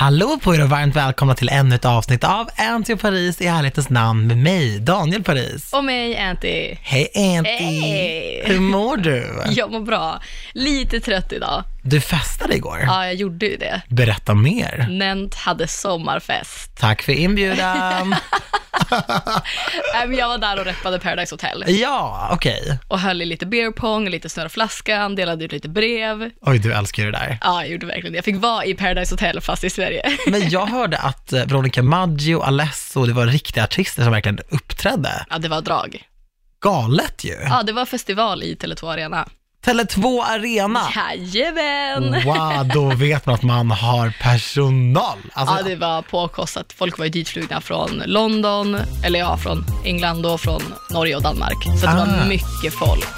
Hallå på er och varmt välkomna till ännu ett avsnitt av Anty och Paris i ärlighetens namn med mig, Daniel Paris. Och mig, Anty. Hej Anty! Hej! Hur mår du? Jag mår bra. Lite trött idag. Du festade igår. Ja, jag gjorde ju det. Berätta mer. Nent hade sommarfest. Tack för inbjudan. Jag var där och reppade Paradise Hotel. ja, okej. Och höll i lite beer pong, lite snurra flaskan, delade ut lite brev. Oj, du älskar ju det där. Ja, jag gjorde verkligen det. Jag fick vara i Paradise Hotel fast i Sverige. Men jag hörde att eh, Veronica Maggio, Alesso, det var riktiga artister som verkligen uppträdde. Ja, det var drag. Galet ju. Ja, det var festival i Tele2 Arena. Tele2 Arena. Jajamän! Wow, då vet man att man har personal. Alltså, Ja, det var påkostat. Folk var ju ditflugna från London, eller ja, från England och från Norge och Danmark. Så det Ah. var mycket folk.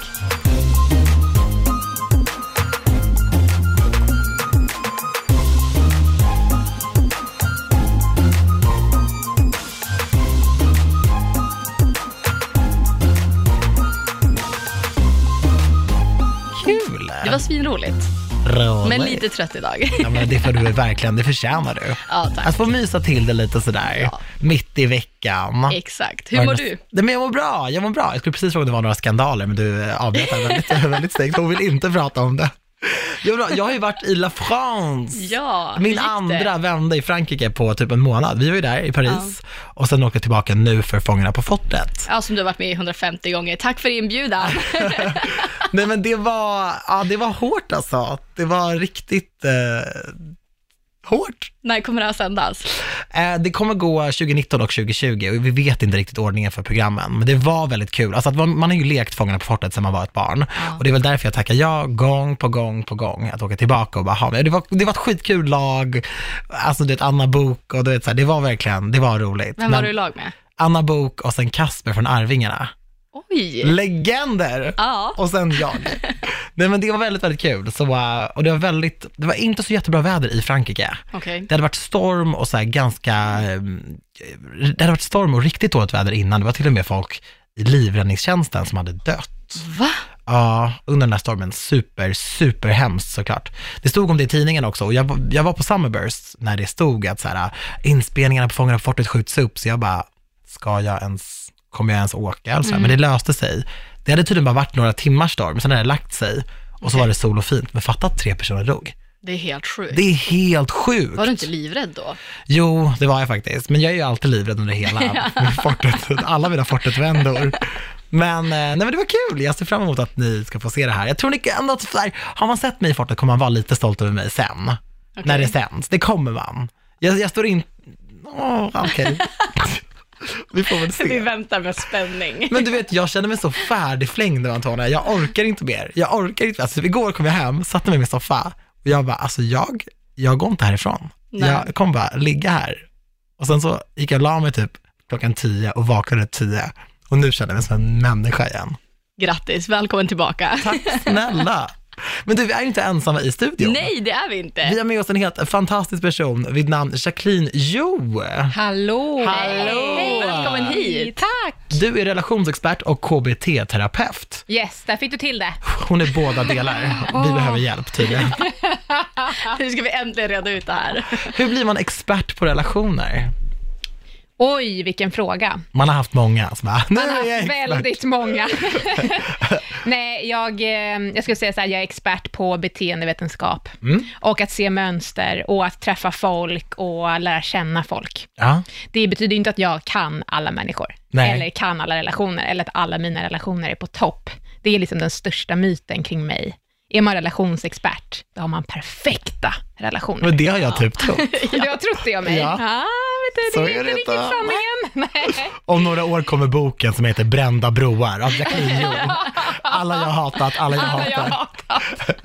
Det var svinroligt, Roligt. men lite trött idag. Ja, men det får du verkligen, det förtjänar du. Ja, tack. Att få mysa till det lite sådär, Ja. mitt i veckan. Exakt. Hur mår du? Nej, men jag mår bra, jag mår bra. Jag skulle precis fråga om det var några skandaler, men du eh, avbröt väldigt, väldigt snyggt. Hon vill inte prata om det. Jag, jag har ju varit i La France. Ja, Min andra vända i Frankrike på typ en månad. Vi var ju där i Paris och sen åkte tillbaka nu för Fångarna på fortet. Ja, som du har varit med i 150 gånger. Tack för inbjudan. Nej men det var, ja det var hårt alltså. Det var riktigt eh, hårt. När kommer det här sändas? Eh, Det kommer gå 2019 och 2020 och vi vet inte riktigt ordningen för programmen, men det var väldigt kul. Alltså att man, man har ju lekt Fångarna på fortet sedan man var ett barn Ja. och det är väl därför jag tackar ja gång på gång på gång att åka tillbaka och bara ha men det var, det var ett skitkul lag, alltså du vet Anna Bok och du vet så här, det var verkligen, det var roligt. Vem var Men du i lag med? Anna Bok och sen Kasper från Arvingarna. Oj! Legender! Ja. Och sen jag. Nej men det var väldigt, väldigt kul. Så, uh, och det var väldigt, det var inte så jättebra väder i Frankrike. Okej. Det hade varit storm och så här ganska, um, det hade varit storm och riktigt dåligt väder innan. Det var till och med folk i livräddningstjänsten som hade dött. Va? Ja, under den här stormen. Super, super hemskt såklart. Det stod om det i tidningen också och jag, var- jag var på Summerburst när det stod att så här, inspelningarna på Fångarna på fortet skjuts upp, så jag bara, ska jag ens, kommer jag ens åka? Alltså, Men det löste sig. Det hade tydligen bara varit några timmars storm, sen hade det lagt sig och så var det sol och fint. Men fatta att tre personer dog. Det är helt sjukt. Det är helt sjukt. Var du inte livrädd då? Jo, det var jag faktiskt. Men jag är ju alltid livrädd under hela fortet, alla mina fortet-vändor. Men, eh, nej, men det var kul. Jag ser fram emot att ni ska få se det här. Jag tror ni ändå att här, har man sett mig i fortet kommer man vara lite stolt över mig sen. Okej. När det sänds. Det kommer man. Jag, jag står in... Åh, okej. Vi får väl Vi se. väntar med spänning. Men du vet, jag känner mig så färdigflängd nu Antonija. Jag orkar inte mer. Jag orkar inte mer. Alltså, igår kom jag hem, satte mig i min soffa och jag bara, alltså jag, jag går inte härifrån. Nej. Jag kommer bara ligga här. Och sen så gick jag och la mig typ klockan tio och vaknade tio. Och nu känner jag mig som en människa igen. Grattis, välkommen tillbaka. Tack snälla. Men du, vi är inte ensamma i studion. Nej, det är vi inte. Vi har med oss en helt fantastisk person vid namn Jacqueline Jo. Hallå! Hallå! Hej, välkommen hit. Tack! Du är relationsexpert och KBT-terapeut. Yes, där fick du till det. Hon är båda delar. Vi behöver hjälp tydligen. Nu ska vi äntligen reda ut det här. Hur blir man expert på relationer? Oj, vilken fråga. Man har haft många bara, Man har haft väldigt många. Nej, jag, eh, jag skulle säga så här, jag är expert på beteendevetenskap Mm. och att se mönster och att träffa folk och lära känna folk. Ja, Det betyder inte att jag kan alla människor, Nej. eller kan alla relationer, eller att alla mina relationer är på topp. Det är liksom den största myten kring mig. Är man relationsexpert, då har man perfekta relationer. men det har jag typ trott. Du har trott det om mig? Ja. vet du, det är, är inte det riktigt sanningen. Nej. Om några år kommer boken som heter Brända broar av Jacqueline. Alla jag hatat, alla jag Alla jag hatar. hatat.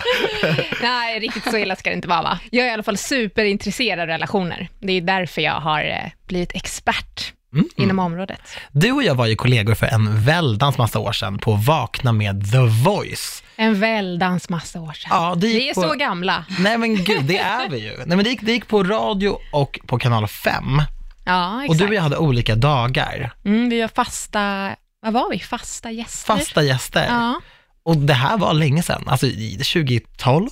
Nej, riktigt så illa ska det inte vara va? Jag är i alla fall superintresserad av relationer. Det är därför jag har eh, blivit expert Mm. inom området. Du och jag var ju kollegor för en väldans massa år sedan på Vakna med The Voice. En väldans massa år sedan. Ja, det Vi är på... så gamla. Nej men gud, det är vi ju. Nej men det gick, det gick på radio och på kanal 5. Ja, Och exakt. du och jag hade olika dagar. mm, vi var fasta, vad var vi? Fasta gäster? Fasta gäster. Ja, Och det här var länge sedan, alltså i 2012.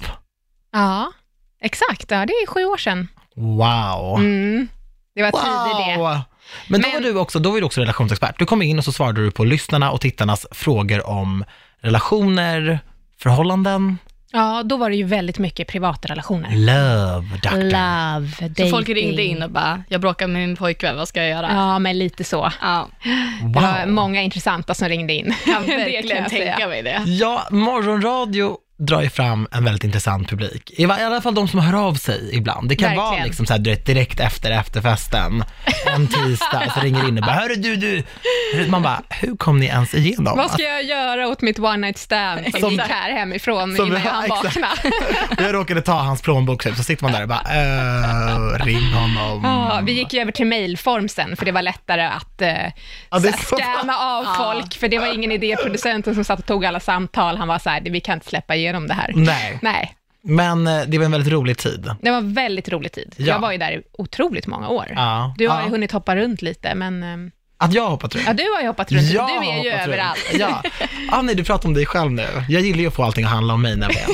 ja. exakt. Ja, det är sju år sedan. Wow. Mm. Det var tidig det. Wow! Men då Men- var du också, då var du också relationsexpert. Du kom in och så svarade du på lyssnarna och tittarnas frågor om relationer, förhållanden, Ja, då var det ju väldigt mycket privata relationer. love, doctor. Love, Så dating. folk ringde in och bara, jag bråkar med min pojkvän, vad ska jag göra? Ja, men lite så. Ja, Det var Wow. många intressanta som ringde in. kan verkligen tänka mig det. Ja, morgonradio drar ju fram en väldigt intressant publik. I alla fall de som hör av sig ibland. Det kan Verkligen. vara liksom så här direkt, efter efterfesten, en tisdag, så ringer in och bara, hörru du, du. Man bara, hur kom ni ens igenom? Vad ska jag göra åt mitt one night stand som, Som- gick här hemifrån som- innan ja, han vaknade? Jag råkade ta hans plånbok, typ, så sitter man där och bara, äh, ring honom. Ja, vi gick ju över till mailform sen, för det var lättare att uh, Ja, scanna av folk, för det var ingen idé. Producenten som satt och tog alla samtal, han var så här, vi kan inte släppa igenom det här. Nej, Nej, men eh, det var en väldigt rolig tid. det var en väldigt rolig tid. Ja. Jag var ju där i otroligt många år. Ja. Du har ja. ju hunnit hoppa runt lite, men ehm, Att jag har hoppat runt? ja, du har ju hoppat runt. Jag du är ju överallt. Runt. Ja. Ah, nej, du pratar om dig själv nu. Jag gillar ju att få allting att handla om mig nämligen.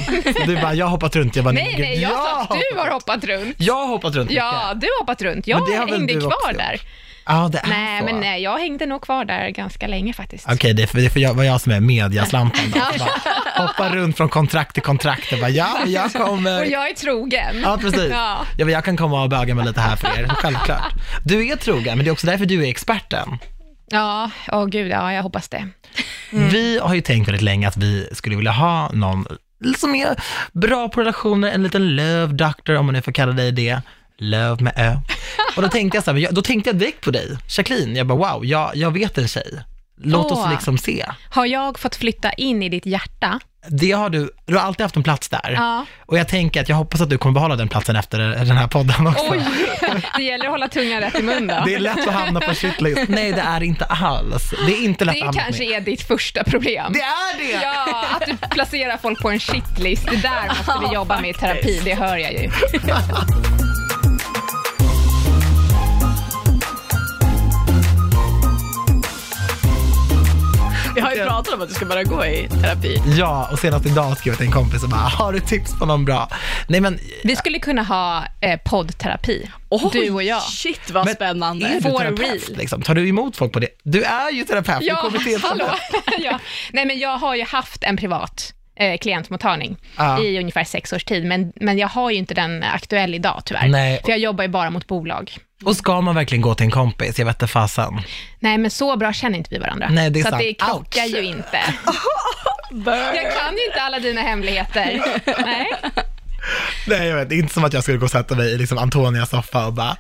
Du bara, jag har hoppat runt. Jag bara, Nej, nej, jag sa att du har hoppat runt. Jag har hoppat runt Ja, mycket. du har hoppat runt. Jag hängde kvar också där. Ja, det är Nej, så. men nej, jag hängde nog kvar där ganska länge faktiskt. Okej, det är för, det är för jag, var jag som är mediaslampan då. Så bara, hoppa runt från kontrakt till kontrakt och bara, ja, jag kommer. Och jag är trogen. Ja, precis. Ja. Ja, men jag kan komma och böga mig lite här för er, självklart. Du är trogen, men det är också därför du är experten. Ja, åh gud, ja, jag hoppas det. Vi har ju tänkt väldigt länge att vi skulle vilja ha någon som är bra på relationer, en liten love doctor, om man nu får kalla dig det. Love med ö. Och då tänkte jag så här, då tänkte jag direkt på dig, Jacqueline. Jag bara, wow, jag, jag vet en tjej. Låt Åh. oss liksom se. Har jag fått flytta in i ditt hjärta? Det har du, du har alltid haft en plats där. Ja. Och jag tänker att jag hoppas att du kommer behålla den platsen efter den här podden också. Oj, det gäller att hålla tungan rätt i mun då. Det är lätt att hamna på shitlist. Nej, det är inte alls. Det är inte lätt Det att hamna kanske med. är ditt första problem. Det är det! Ja, att du placerar folk på en shitlist. Det där måste vi jobba med i terapi, det hör jag ju. Vi har ju pratat om att du ska börja gå i terapi. Ja, och senast idag skrev jag till en kompis och bara, har du tips på någon bra? Nej men, Vi skulle kunna ha eh, poddterapi, du och jag. Shit vad men spännande. är du For terapeut real. liksom? Tar du emot folk på det? Du är ju terapeut, du Ja, kommer till hallå. ja. Nej, men jag har ju haft en privat eh, klientmottagning Ja. i ungefär sex års tid, men, men jag har ju inte den aktuell idag tyvärr. Nej. För jag jobbar ju bara mot bolag. Och ska man verkligen gå till en kompis? Jag vet inte fasen. Nej, men så bra känner inte vi varandra. Nej, det är så att sant. det krockar Ouch. ju inte. jag kan ju inte alla dina hemligheter. Nej. Nej, jag vet, det är inte som att jag skulle gå och sätta mig i liksom Antonias soffa och bara,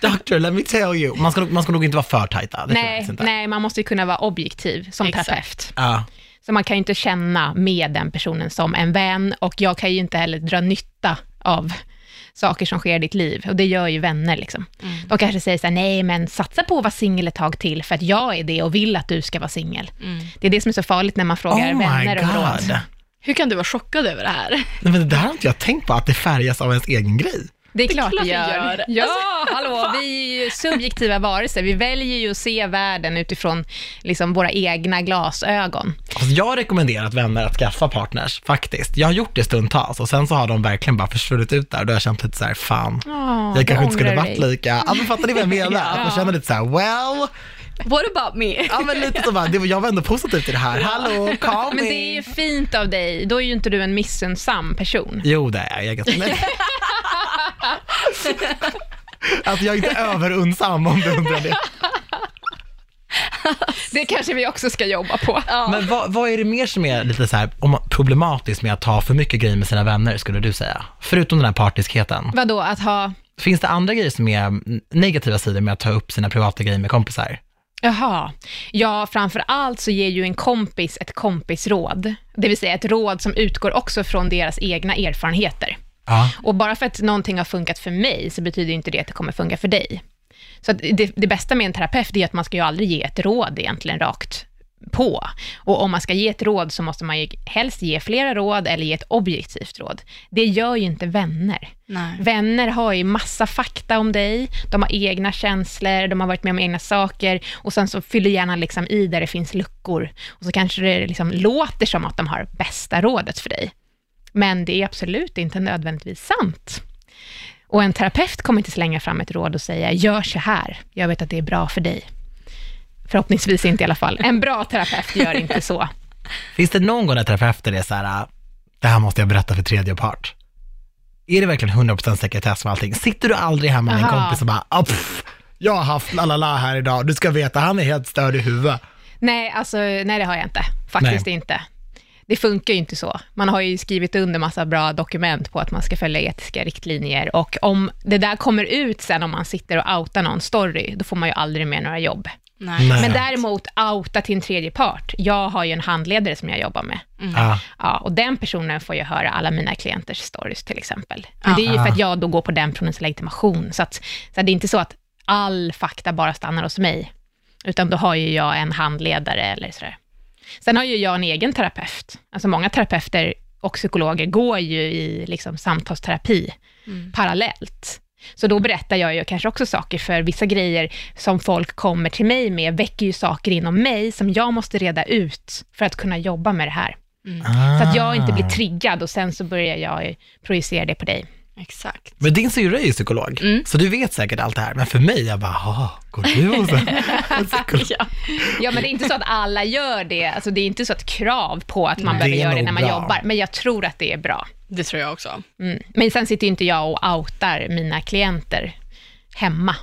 Doctor, let me tell you. Man ska, nog- man ska nog inte vara för tajta. Det Nej, nej, man måste ju kunna vara objektiv som Exakt. terapeut. Ja. Så man kan ju inte känna med den personen som en vän och jag kan ju inte heller dra nytta av saker som sker i ditt liv och det gör ju vänner liksom. Mm. De kanske säger så här, nej men satsa på att vara singel ett tag till för att jag är det och vill att du ska vara singel. Det är det som är så farligt när man frågar Oh vänner om råd. Hur kan du vara chockad över det här? Nej, men det där har inte jag tänkt på, att det färgas av ens egen grej. Det är klart klart det det gör. gör. Ja, hallå, vi är ju subjektiva varelser. Vi väljer ju att se världen utifrån liksom, våra egna glasögon. Alltså, jag har rekommenderat vänner att skaffa partners, faktiskt. Jag har gjort det stundtals och sen så har de verkligen bara försvunnit ut där och då har jag känt lite så här, fan, Oh, jag kanske inte skulle ångrar varit dig. lika, ja men fattar ni vad jag menar? Att man känner lite så här, well, What about me? ja men lite så bara, det var, jag var ändå positiv till det här, hallå, call Men me. det är ju fint av dig. Då är ju inte du en missunnsam person. Jo, det är jag. jag är. Alltså jag är inte överunsam om du undrar det. Det kanske vi också ska jobba på. Men vad, vad är det mer som är lite så här om problematiskt med att ta för mycket grejer med sina vänner, skulle du säga? Förutom den här partiskheten. Vadå, att ha... Finns det andra grejer som är negativa sidor med att ta upp sina privata grejer med kompisar? Jaha. Ja, framför allt så ger ju en kompis ett kompisråd. Det vill säga ett råd som utgår också från deras egna erfarenheter. Ja. Och bara för att någonting har funkat för mig, så betyder inte det att det kommer funka för dig. Så att det, det bästa med en terapeut är att man ska ju aldrig ge ett råd egentligen rakt på. Och om man ska ge ett råd så måste man ju helst ge flera råd eller ge ett objektivt råd. Det gör ju inte vänner. Nej. Vänner har ju massa fakta om dig, de har egna känslor, de har varit med om egna saker och sen så fyller gärna liksom i där det finns luckor. Och så kanske det liksom låter som att de har bästa rådet för dig. Men det är absolut inte nödvändigtvis sant. Och en terapeut kommer inte slänga fram ett råd och säga, gör så här, jag vet att det är bra för dig. Förhoppningsvis inte i alla fall. En bra terapeut gör inte så. Finns det någon gång när terapeuten är så här, det här måste jag berätta för tredje part? Är det verkligen 100% sekretess med allting? Sitter du aldrig hemma med en kompis och bara, "Ah, pff, jag har haft lalala här idag, du ska veta, han är helt störd i huvudet. Nej, alltså, nej det har jag inte. Faktiskt Nej. inte. Det funkar ju inte så. Man har ju skrivit under massa bra dokument på att man ska följa etiska riktlinjer och om det där kommer ut sen om man sitter och outar någon story, då får man ju aldrig mer några jobb. Nej. Nej. Men däremot outa till en tredje part. Jag har ju en handledare som jag jobbar med. Ja. Ja, och den personen får ju höra alla mina klienters stories till exempel. Men det är ju för att jag då går på den personens legitimation. Så, att, så att det är inte så att all fakta bara stannar hos mig, utan då har ju jag en handledare eller sådär. Sen har ju jag en egen terapeut. Alltså många terapeuter och psykologer går ju i liksom samtalsterapi parallellt. Så då berättar jag ju kanske också saker, för vissa grejer som folk kommer till mig med väcker ju saker inom mig som jag måste reda ut för att kunna jobba med det här. Så att jag inte blir triggad och sen så börjar jag projicera det på dig. Exakt. Men din syrra är ju psykolog, Mm. så du vet säkert allt det här. Men för mig, jag bara, "Ah, går du hos en en psykolog? Ja. Ja, men det är inte så att alla gör det. Alltså, det är inte så ett krav på att man Nej. behöver Det är göra det när man bra. jobbar, men jag tror att det är bra. Det tror jag också. Mm. Men sen sitter ju inte jag och outar mina klienter hemma.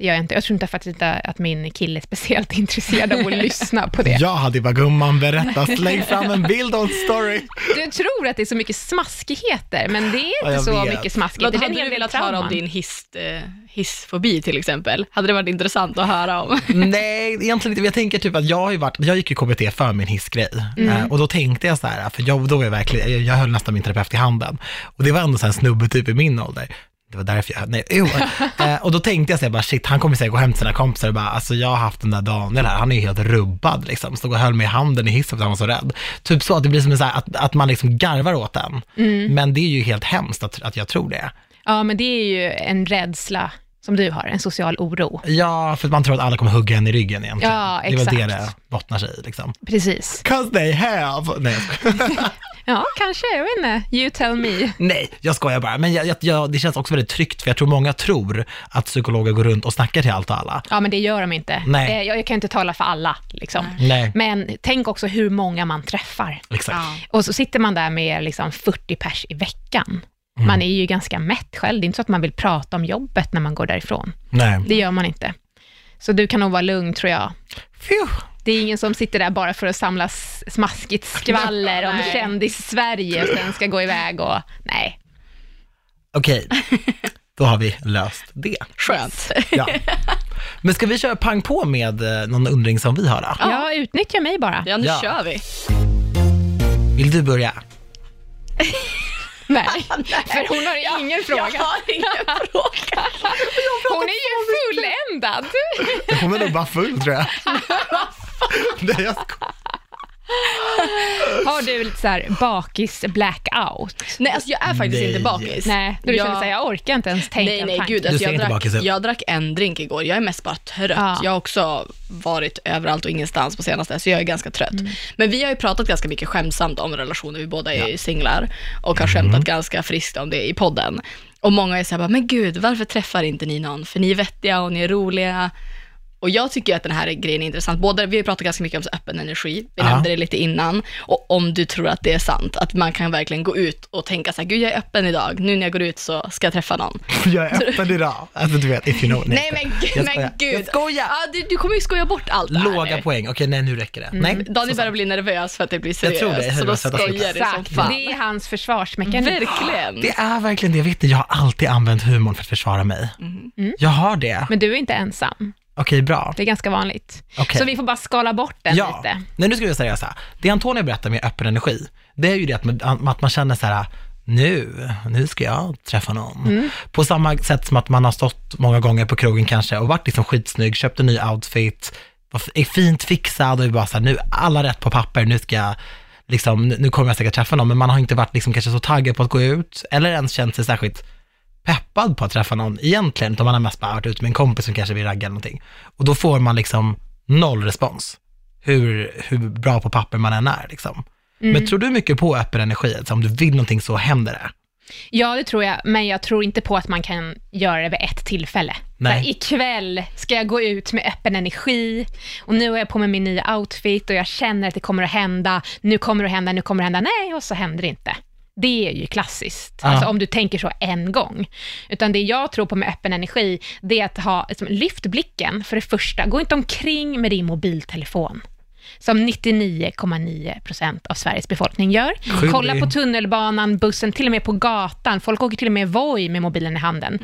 Det gör jag inte. Jag tror inte faktiskt inte att min kille är speciellt intresserad av att lyssna på det. Jag hade bara, gumman berätta, släng fram en bild och en story. Du tror att det är så mycket smaskigheter, men det är Ja, inte jag så vet. mycket. Vad är hade du velat höra om din hiss, eh, hissfobi till exempel? Hade det varit intressant att höra om? Nej, egentligen inte. Jag tänker typ att jag har ju varit, jag gick ju KBT för min hissgrej. Mm. Eh, och då tänkte jag så här, för jag, då var jag verkligen, jag, jag höll nästan min terapeut i handen. Och det var ändå så här en snubbe typ i min ålder. Det var därför jag, nej, jo. eh, och då tänkte jag så här, bara shit, han kommer säkert gå hem till sina kompisar och bara, alltså jag har haft den där Daniel här, han är ju helt rubbad liksom. Stod och höll mig i handen i hissen för att han var så rädd. Typ så att det blir som en så här, att, att man liksom garvar åt den. Mm. Men det är ju helt hemskt att, att jag tror det. Ja, men det är ju en rädsla som du har, en social oro. Ja, för att man tror att alla kommer hugga en i ryggen egentligen. Ja, Det är väl det exakt. det bottnar sig i liksom. Precis. 'Cause they have. Nej. Ja, kanske. Jag vet inte. You tell me. Nej, jag skojar bara. Men jag, jag, jag, det känns också väldigt tryggt, för jag tror många tror att psykologer går runt och snackar till allt och alla. Ja, men det gör de inte. Nej. Eh, Jag, jag kan inte tala för alla, liksom. Nej, Men tänk också hur många man träffar. exakt. Ja. Och så sitter man där med liksom 40 pers i veckan. Mm. Man är ju ganska mätt själv. Det är inte så att man vill prata om jobbet när man går därifrån. Nej. Det gör man inte. Så du kan nog vara lugn, tror jag. Phew. Det är ingen som sitter där bara för att samla smaskigt skvaller om kändis-Sverige och sen ska gå iväg och... Nej. Okej, då har vi löst det. Skönt. Ja. Men ska vi köra pang på med eh, någon undring som vi har då? Ja, utnyttja mig bara. Ja, nu Ja. kör vi. Vill du börja? Nej, för hon har ingen fråga. Jag har ingen fråga. Hon är ju fulländad. Hon är nog bara full tror jag. Nej, jag skojar. Har du lite så här bakis blackout? Nej, alltså jag är faktiskt Nej. inte bakis. Nej, du jag... känner såhär, jag orkar inte ens tänka Nej, nej, tanke. gud. Alltså, jag, drack, bakis jag drack en drink igår. Jag är mest bara trött. Ja. Jag har också varit överallt och ingenstans på senaste, så jag är ganska trött. Mm. Men vi har ju pratat ganska mycket skämtsamt om relationer. Vi båda är ju singlar och har Mm. skämtat ganska friskt om det i podden. Och många är såhär, men gud, varför träffar inte ni någon? För ni är vettiga och ni är roliga. Och jag tycker att den här grejen är intressant. Både, vi har pratat ganska mycket om så öppen energi, vi nämnde det lite innan, och om du tror att det är sant, att man kan verkligen gå ut och tänka så här, gud jag är öppen idag, nu när jag går ut så ska jag träffa någon. Jag är öppen idag. Alltså du vet, if you know. Nej men gud, Jag men gud. Jag skojar. Ja, du, du kommer ju skoja bort allt det här Låga nu. poäng. Okej, nej nu räcker det. Nej, Daniel börjar bli nervös för att det blir Jag seriöst, tror det. Jag så då skojar det som fan. det är hans försvarsmekanism. Verkligen. Det är verkligen det. Jag vet inte, jag har alltid använt humorn för att försvara mig. Mm. Jag har det. Men du är inte ensam. Okej, bra. Det är ganska vanligt. Okej. Så vi får bara skala bort den Ja, lite. nej nu ska vi vara seriösa. Det Antonija berättar med öppen energi, det är ju det att man, att man känner så här, nu, nu ska jag träffa någon. Mm. På samma sätt som att man har stått många gånger på krogen kanske och varit liksom skitsnygg, köpt en ny outfit, är fint fixad och är bara så här, nu, alla rätt på papper, nu ska jag, liksom, nu kommer jag säkert träffa någon, men man har inte varit liksom kanske så taggad på att gå ut, eller ens känt sig särskilt peppad på att träffa någon egentligen, utan man har mest bara varit ute med en kompis som kanske vill ragga eller någonting. Och då får man liksom noll respons, hur, hur bra på papper man än är liksom. Mm. Men tror du mycket på öppen energi, alltså om du vill någonting så händer det? Ja, det tror jag, men jag tror inte på att man kan göra det vid ett tillfälle. Nej. Så ikväll ska jag gå ut med öppen energi och nu har jag på mig min nya outfit och jag känner att det kommer att hända, nu kommer det att hända, nu kommer det att hända, nej, och så händer det inte. Det är ju klassiskt, Ja. alltså om du tänker så en gång. Utan det jag tror på med öppen energi, det är att ha, liksom, lyft blicken för det första, gå inte omkring med din mobiltelefon som 99,9% av Sveriges befolkning gör. Skyldig. Kolla på tunnelbanan, bussen, till och med på gatan. Folk åker till och med Voi med mobilen i handen.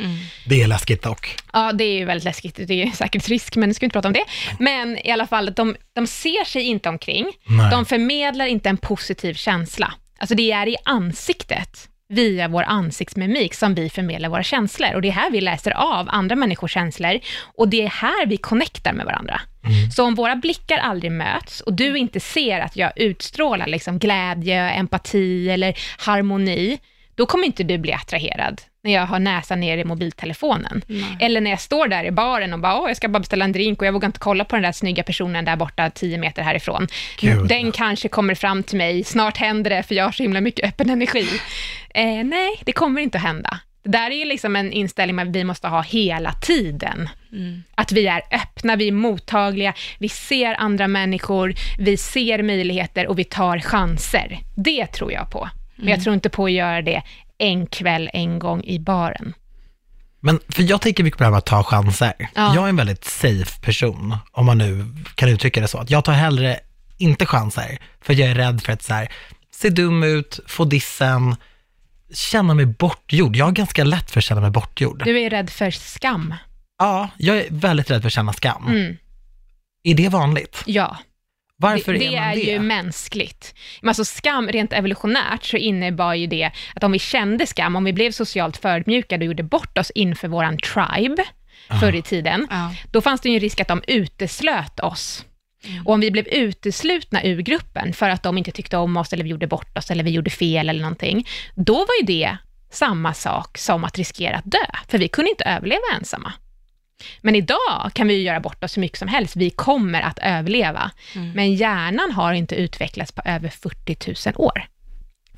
Det är läskigt dock. Ja, det är ju väldigt läskigt. Det är säkerhetsrisk, men nu ska vi inte prata om det. Men i alla fall, de, de ser sig inte omkring. Nej. De förmedlar inte en positiv känsla. Alltså det är i ansiktet, via vår ansiktsmimik, som vi förmedlar våra känslor. Och det är här vi läser av andra människors känslor. Och det är här vi connectar med varandra. Så om våra blickar aldrig möts och du inte ser att jag utstrålar liksom glädje, empati eller harmoni, då kommer inte du bli attraherad när jag har näsan ner i mobiltelefonen. Eller när jag står där i baren och bara, Åh, jag ska bara beställa en drink och jag vågar inte kolla på den där snygga personen där borta, tio meter härifrån. Gud. Den kanske kommer fram till mig, snart händer det för jag har så himla mycket öppen energi. Eh, nej, det kommer inte att hända. Det där är ju liksom en inställning vi måste ha hela tiden. Att vi är öppna, vi är mottagliga, vi ser andra människor, vi ser möjligheter och vi tar chanser. Det tror jag på. Men jag tror inte på att göra det en kväll, en gång i baren. Men för jag tänker mycket på det här med att ta chanser. Ja. Jag är en väldigt safe person, om man nu kan uttrycka det så. Att jag tar hellre inte chanser, för jag är rädd för att så här, se dum ut, få dissen, känna mig bortgjord. Jag har ganska lätt för att känna mig bortgjord. Du är rädd för skam. Ja, jag är väldigt rädd för att känna skam. Mm, Är det vanligt? ja. Varför det, är det man är det? ju mänskligt. Alltså skam, rent evolutionärt, så innebar ju det att om vi kände skam, om vi blev socialt förödmjukade och gjorde bort oss inför våran tribe, förr i tiden, Ja. då fanns det ju en risk att de uteslöt oss. Mm. Och om vi blev uteslutna ur gruppen för att de inte tyckte om oss, eller vi gjorde bort oss, eller vi gjorde fel eller någonting, då var ju det samma sak som att riskera att dö, för vi kunde inte överleva ensamma. Men idag kan vi ju göra bort oss hur mycket som helst, vi kommer att överleva. Men hjärnan har inte utvecklats på över 40 000 år.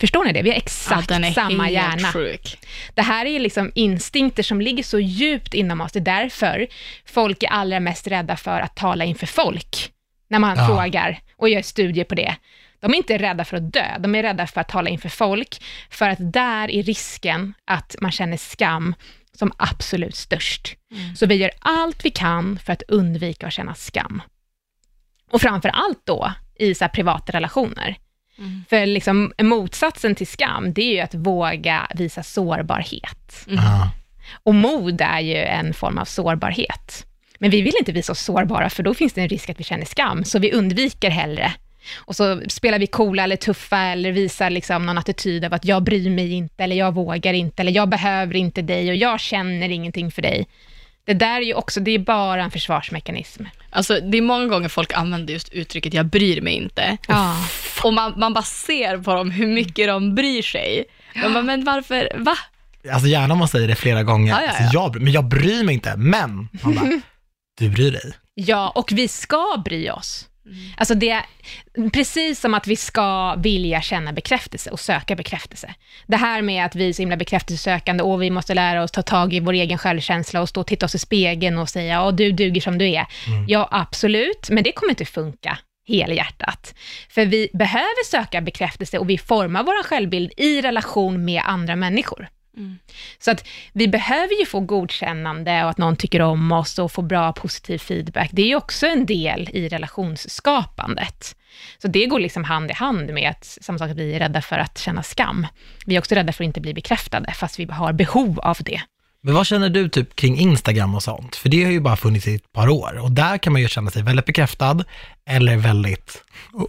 Förstår ni det? Vi har exakt ja, samma hjärna. Sjuk. Det här är ju liksom instinkter som ligger så djupt inom oss. Det är därför folk är allra mest rädda för att tala inför folk, när man Ja. frågar och gör studier på det. De är inte rädda för att dö, de är rädda för att tala inför folk, för att där är risken att man känner skam som absolut störst. Så vi gör allt vi kan för att undvika att känna skam. Och framför allt då i så här privata relationer. För liksom, motsatsen till skam, det är ju att våga visa sårbarhet. Ja. Och mod är ju en form av sårbarhet. Men vi vill inte visa oss sårbara, för då finns det en risk att vi känner skam, så vi undviker hellre. Och så spelar vi coola eller tuffa eller visar liksom någon attityd av att jag bryr mig inte, eller jag vågar inte, eller jag behöver inte dig och jag känner ingenting för dig. Det där är ju också, det är bara en försvarsmekanism. Alltså, det är många gånger folk använder just uttrycket jag bryr mig inte. Ja. Och man, man bara ser på dem hur mycket de bryr sig. De bara, men varför, va? Alltså gärna om man säger det flera gånger. Ja, ja, Alltså, ja. jag, men jag bryr mig inte, men man bara, du bryr dig. Ja, och vi ska bry oss. Alltså det är precis som att vi ska vilja känna bekräftelse och söka bekräftelse. Det här med att vi är så himla bekräftelsesökande och vi måste lära oss ta tag i vår egen självkänsla och stå och titta oss i spegeln och säga, ja du duger som du är. Ja, absolut, men det kommer inte funka helhjärtat. För vi behöver söka bekräftelse och vi formar vår självbild i relation med andra människor. Mm. Så att vi behöver ju få godkännande och att någon tycker om oss och få bra positiv feedback. Det är ju också en del i relationsskapandet. Så det går liksom hand i hand med att, samma sak att vi är rädda för att känna skam. Vi är också rädda för att inte bli bekräftade, fast vi har behov av det. Men vad känner du typ kring Instagram och sånt? För det har ju bara funnits i ett par år och där kan man ju känna sig väldigt bekräftad eller väldigt,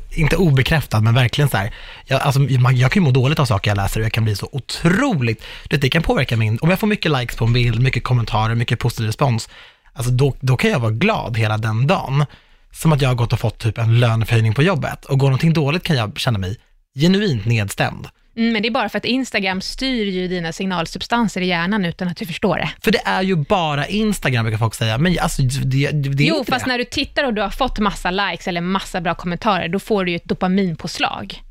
inte obekräftad, men verkligen så här, jag, alltså, jag kan ju må dåligt av saker jag läser och jag kan bli så otroligt, du vet, det kan påverka min, om jag får mycket likes på en bild, mycket kommentarer, mycket positiv respons, alltså då, då kan jag vara glad hela den dagen. Som att jag har gått och fått typ en löneförhöjning på jobbet och går någonting dåligt kan jag känna mig genuint nedstämd. Mm, men det är bara för att Instagram styr ju dina signalsubstanser i hjärnan utan att du förstår det. För det är ju bara Instagram brukar folk säga, men alltså det, det, det är Jo, inte fast det. när du tittar och du har fått massa likes eller massa bra kommentarer, då får du ju ett dopaminpåslag.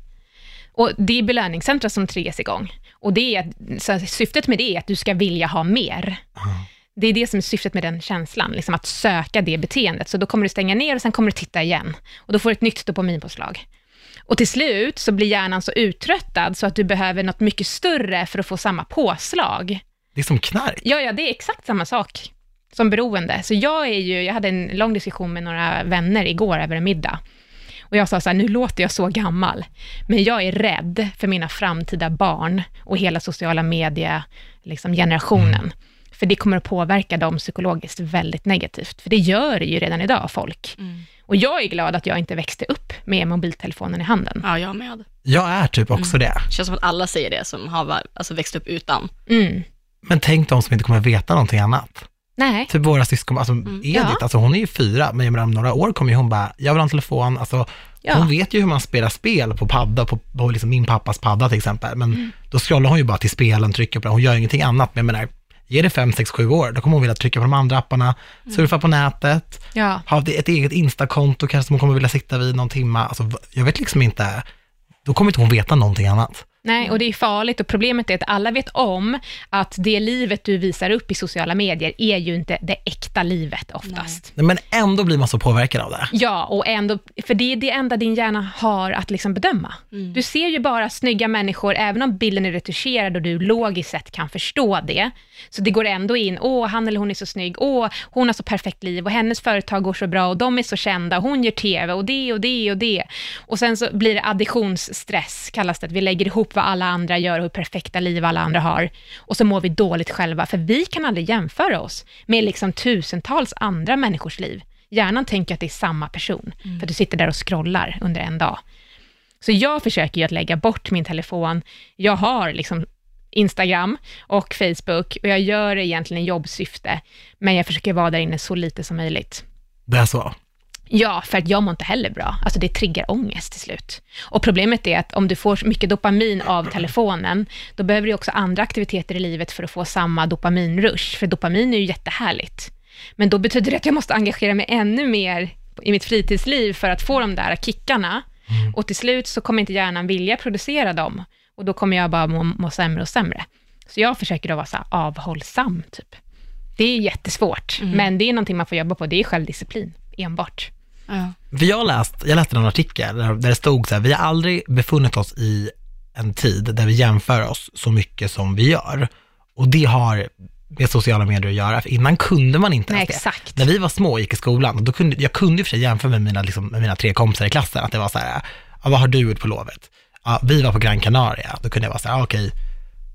Och det är belöningscentra som triggas igång. Och det är, så syftet med det är att du ska vilja ha mer. Det är det som är syftet med den känslan, liksom att söka det beteendet. Så då kommer du stänga ner och sen kommer du titta igen. Och då får du ett nytt dopaminpåslag. Och till slut så blir hjärnan så uttröttad så att du behöver något mycket större för att få samma påslag. Det är som knark. Ja, ja, det är exakt samma sak som beroende. Så jag är ju, jag hade en lång diskussion med några vänner igår över en middag. Och jag sa så här, nu låter jag så gammal, men jag är rädd för mina framtida barn och hela sociala media, liksom generationen. För det kommer att påverka dem psykologiskt väldigt negativt. För det gör det ju redan idag, folk. Och jag är glad att jag inte växte upp med mobiltelefonen i handen. Ja, jag med. Jag är typ också det. Det känns som att alla säger det som har alltså, växt upp utan. Mm. Men tänk de som inte kommer veta någonting annat. Nej. Typ våra syskon, alltså Edith, Ja. alltså hon är ju fyra, men jag menar, om några år kommer ju hon bara, jag vill ha en telefon, alltså Ja. hon vet ju hur man spelar spel på padda, på, på liksom min pappas padda till exempel, men Mm. då scrollar hon ju bara till spelen, trycker på det, hon gör ingenting annat, men jag menar, ge det fem, sex, sju år, då kommer hon vilja trycka på de andra apparna, Mm. surfa på nätet, Ja. ha ett eget Insta-konto kanske som hon kommer vilja sitta vid någon timma, alltså jag vet liksom inte, då kommer inte hon veta någonting annat. Nej, och det är farligt och problemet är att alla vet om att det livet du visar upp i sociala medier är ju inte det äkta livet oftast. Men ändå blir man så påverkad av det. Ja, och ändå, för det är det enda din hjärna har att liksom bedöma. Du ser ju bara snygga människor, även om bilden är retuscherad och du logiskt sett kan förstå det. Så det går ändå in, åh, han eller hon är så snygg, åh, hon har så perfekt liv och hennes företag går så bra och de är så kända, hon gör TV och det och det och det. Och sen så blir det additionsstress, kallas det, att vi lägger ihop vad alla andra gör och hur perfekta liv alla andra har. Och så mår vi dåligt själva, för vi kan aldrig jämföra oss med liksom tusentals andra människors liv. Hjärnan tänker att det är samma person, för att du sitter där och scrollar under en dag. Så jag försöker ju att lägga bort min telefon. Jag har liksom Instagram och Facebook och jag gör det egentligen i jobbsyfte, men jag försöker vara där inne så lite som möjligt. Det är så. Ja, för att jag mår inte heller bra. Alltså det triggar ångest till slut. Och problemet är att om du får mycket dopamin av telefonen, då behöver du också andra aktiviteter i livet för att få samma dopaminrush, för dopamin är ju jättehärligt. Men då betyder det att jag måste engagera mig ännu mer i mitt fritidsliv för att få de där kickarna. Och till slut så kommer inte hjärnan vilja producera dem. Och då kommer jag bara må, må sämre och sämre. Så jag försöker då vara så avhållsam, typ. Det är jättesvårt, men det är någonting man får jobba på. Det är självdisciplin, enbart. Ja. För jag, läst, jag läste en artikel där, där det stod så här, vi har aldrig befunnit oss i en tid där vi jämför oss så mycket som vi gör. Och det har med sociala medier att göra, för innan kunde man inte Nej, ens det. exakt. När vi var små och gick i skolan, då kunde, jag kunde ju för sig jämföra med mina, liksom, med mina tre kompisar i klassen, att det var så här, ja, vad har du gjort på lovet? Ja, vi var på Gran Canaria, då kunde jag vara så här, ja, okej,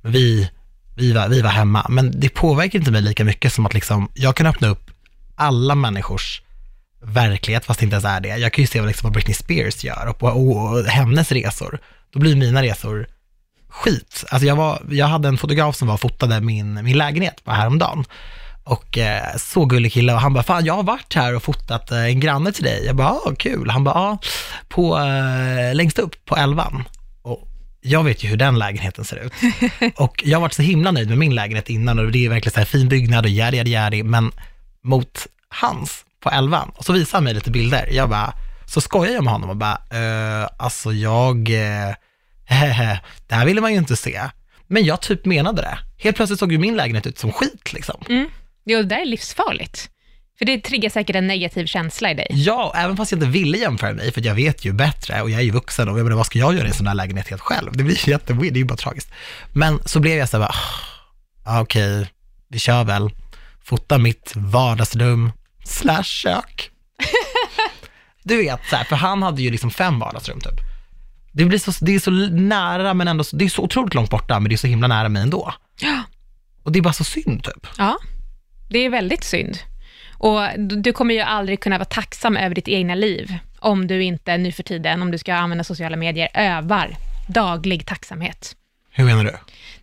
vi, vi, var, vi var hemma. Men det påverkar inte mig lika mycket som att liksom, jag kan öppna upp alla människors verklighet, fast det inte ens är det. Jag kan ju se vad, liksom, vad Britney Spears gör och, och, och hennes resor. Då blir mina resor skit. Alltså jag, var, jag hade en fotograf som var och fotade min, min lägenhet på häromdagen. Och eh, så gullig kille och han bara, fan jag har varit här och fotat eh, en granne till dig. Jag bara, ah, kul. Han bara, ja, på, eh, längst upp på elvan. Och jag vet ju hur den lägenheten ser ut. Och jag har varit så himla nöjd med min lägenhet innan och det är verkligen så här fin byggnad och järi, järi, järi, men mot hans på elvan. Och så visar han mig lite bilder. Jag bara, så skojar jag med honom och bara, eh, alltså jag, eh, det här ville man ju inte se. Men jag typ menade det. Helt plötsligt såg ju min lägenhet ut som skit liksom. Mm. Jo, det där är livsfarligt. För det triggar säkert en negativ känsla i dig. Ja, även fast jag inte ville jämföra mig, för jag vet ju bättre och jag är ju vuxen och jag menar, vad ska jag göra i en sån här lägenhet helt själv? Det blir ju jätteweird, det är ju bara tragiskt. Men så blev jag så här, bara, ah, okej, vi kör väl. Fota mitt vardagsrum slash kök. du vet, så här, för han hade ju liksom fem vardagsrum typ. Det, blir så, det är så nära, men ändå, så- det är så otroligt långt borta, men det är så himla nära mig ändå. Ja. Och det är bara så synd typ. Ja, det är väldigt synd. Och du du kommer ju aldrig kunna vara tacksam över ditt egna liv, om du inte nu för tiden, om du ska använda sociala medier, övar daglig tacksamhet. Hur menar du?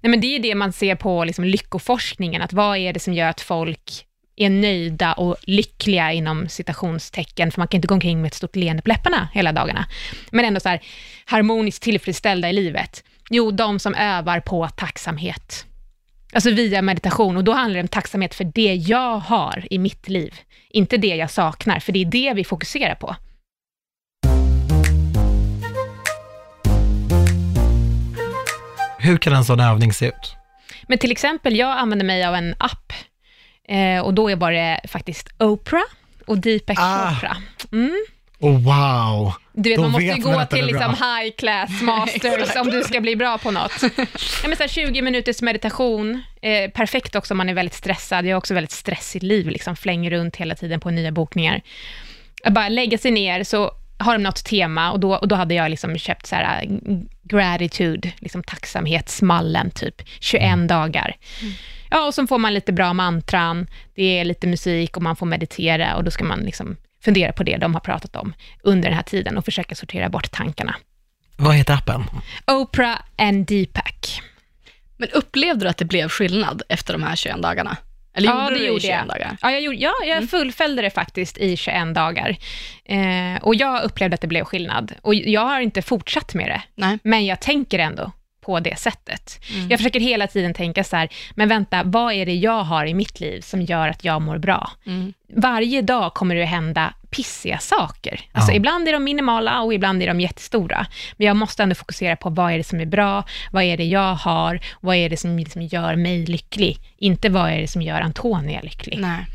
Nej, men det är ju det man ser på liksom lyckoforskningen, att vad är det som gör att folk är nöjda och lyckliga inom citationstecken, för man kan inte gå omkring med ett stort leende på läpparna hela dagarna, men ändå så här harmoniskt tillfredsställda i livet. Jo, de som övar på tacksamhet. Alltså via meditation, och då handlar det om tacksamhet för det jag har i mitt liv, inte det jag saknar, för det är det vi fokuserar på. Hur kan en sån övning se ut? Men till exempel, jag använder mig av en app eh, och då är bara faktiskt Oprah och Deepak Ah. Chopra. Mm. Oh, wow! Du vet, Då man måste ju gå till liksom high class masters om du ska bli bra på något. Ja, men så här 20 minuters meditation, eh, perfekt också om man är väldigt stressad. Jag har också väldigt stressigt liv, liksom flänger runt hela tiden på nya bokningar. Att bara lägga sig ner, så har de något tema och då, och då hade jag liksom köpt så här äh, gratitude, liksom tacksamhetsmallen, typ 21 Mm. dagar. Ja, och så får man lite bra mantran, det är lite musik och man får meditera och då ska man liksom fundera på det de har pratat om under den här tiden och försöka sortera bort tankarna. Vad heter appen? Oprah and Deepak. Men upplevde du att det blev skillnad efter de här 21 dagarna? Eller Ja, gjorde det du gjorde i 21 jag. dagar? Ja, jag, gjorde, ja, jag fullföljde det faktiskt i 21 dagar. Eh, och jag upplevde att det blev skillnad. Och jag har inte fortsatt med det, Nej. men jag tänker ändå på det sättet. Mm. Jag försöker hela tiden tänka så här, men vänta, vad är det jag har i mitt liv som gör att jag mår bra? Mm. Varje dag kommer det att hända pissiga saker. Alltså Ja. ibland är de minimala och ibland är de jättestora. Men jag måste ändå fokusera på vad är det som är bra, vad är det jag har, vad är det som liksom gör mig lycklig? Inte vad är det som gör Antonia lycklig? Nej.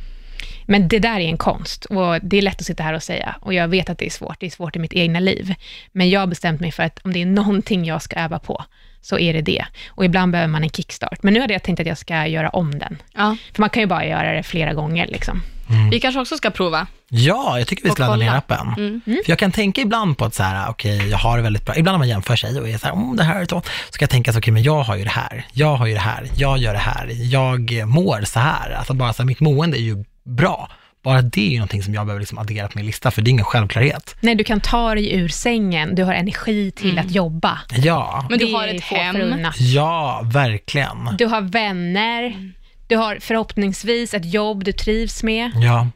Men det där är en konst och det är lätt att sitta här och säga och jag vet att det är svårt, det är svårt i mitt egna liv. Men jag har bestämt mig för att om det är någonting jag ska öva på, så är det det. Och ibland behöver man en kickstart. Men nu hade jag tänkt att jag ska göra om den. Ja. För man kan ju bara göra det flera gånger liksom. Vi kanske också ska prova. Ja, jag tycker vi ska ladda ner appen. Mm. För jag kan tänka ibland på att så här, okej, jag har det väldigt bra. Ibland när man jämför sig och är så här, oh, det här är så. Så kan jag tänka så, okej, men jag har ju det här, jag har ju det här, jag gör det här, jag mår så här. Alltså bara så här, mitt mående är ju bra. Bara det är ju någonting som jag behöver liksom addera på min lista, för det är ingen självklarhet. Nej, du kan ta dig ur sängen, du har energi till att jobba. Ja, Men du Det har är ett hem. ja, verkligen. Du har vänner, du har förhoppningsvis ett jobb du trivs med. Ja,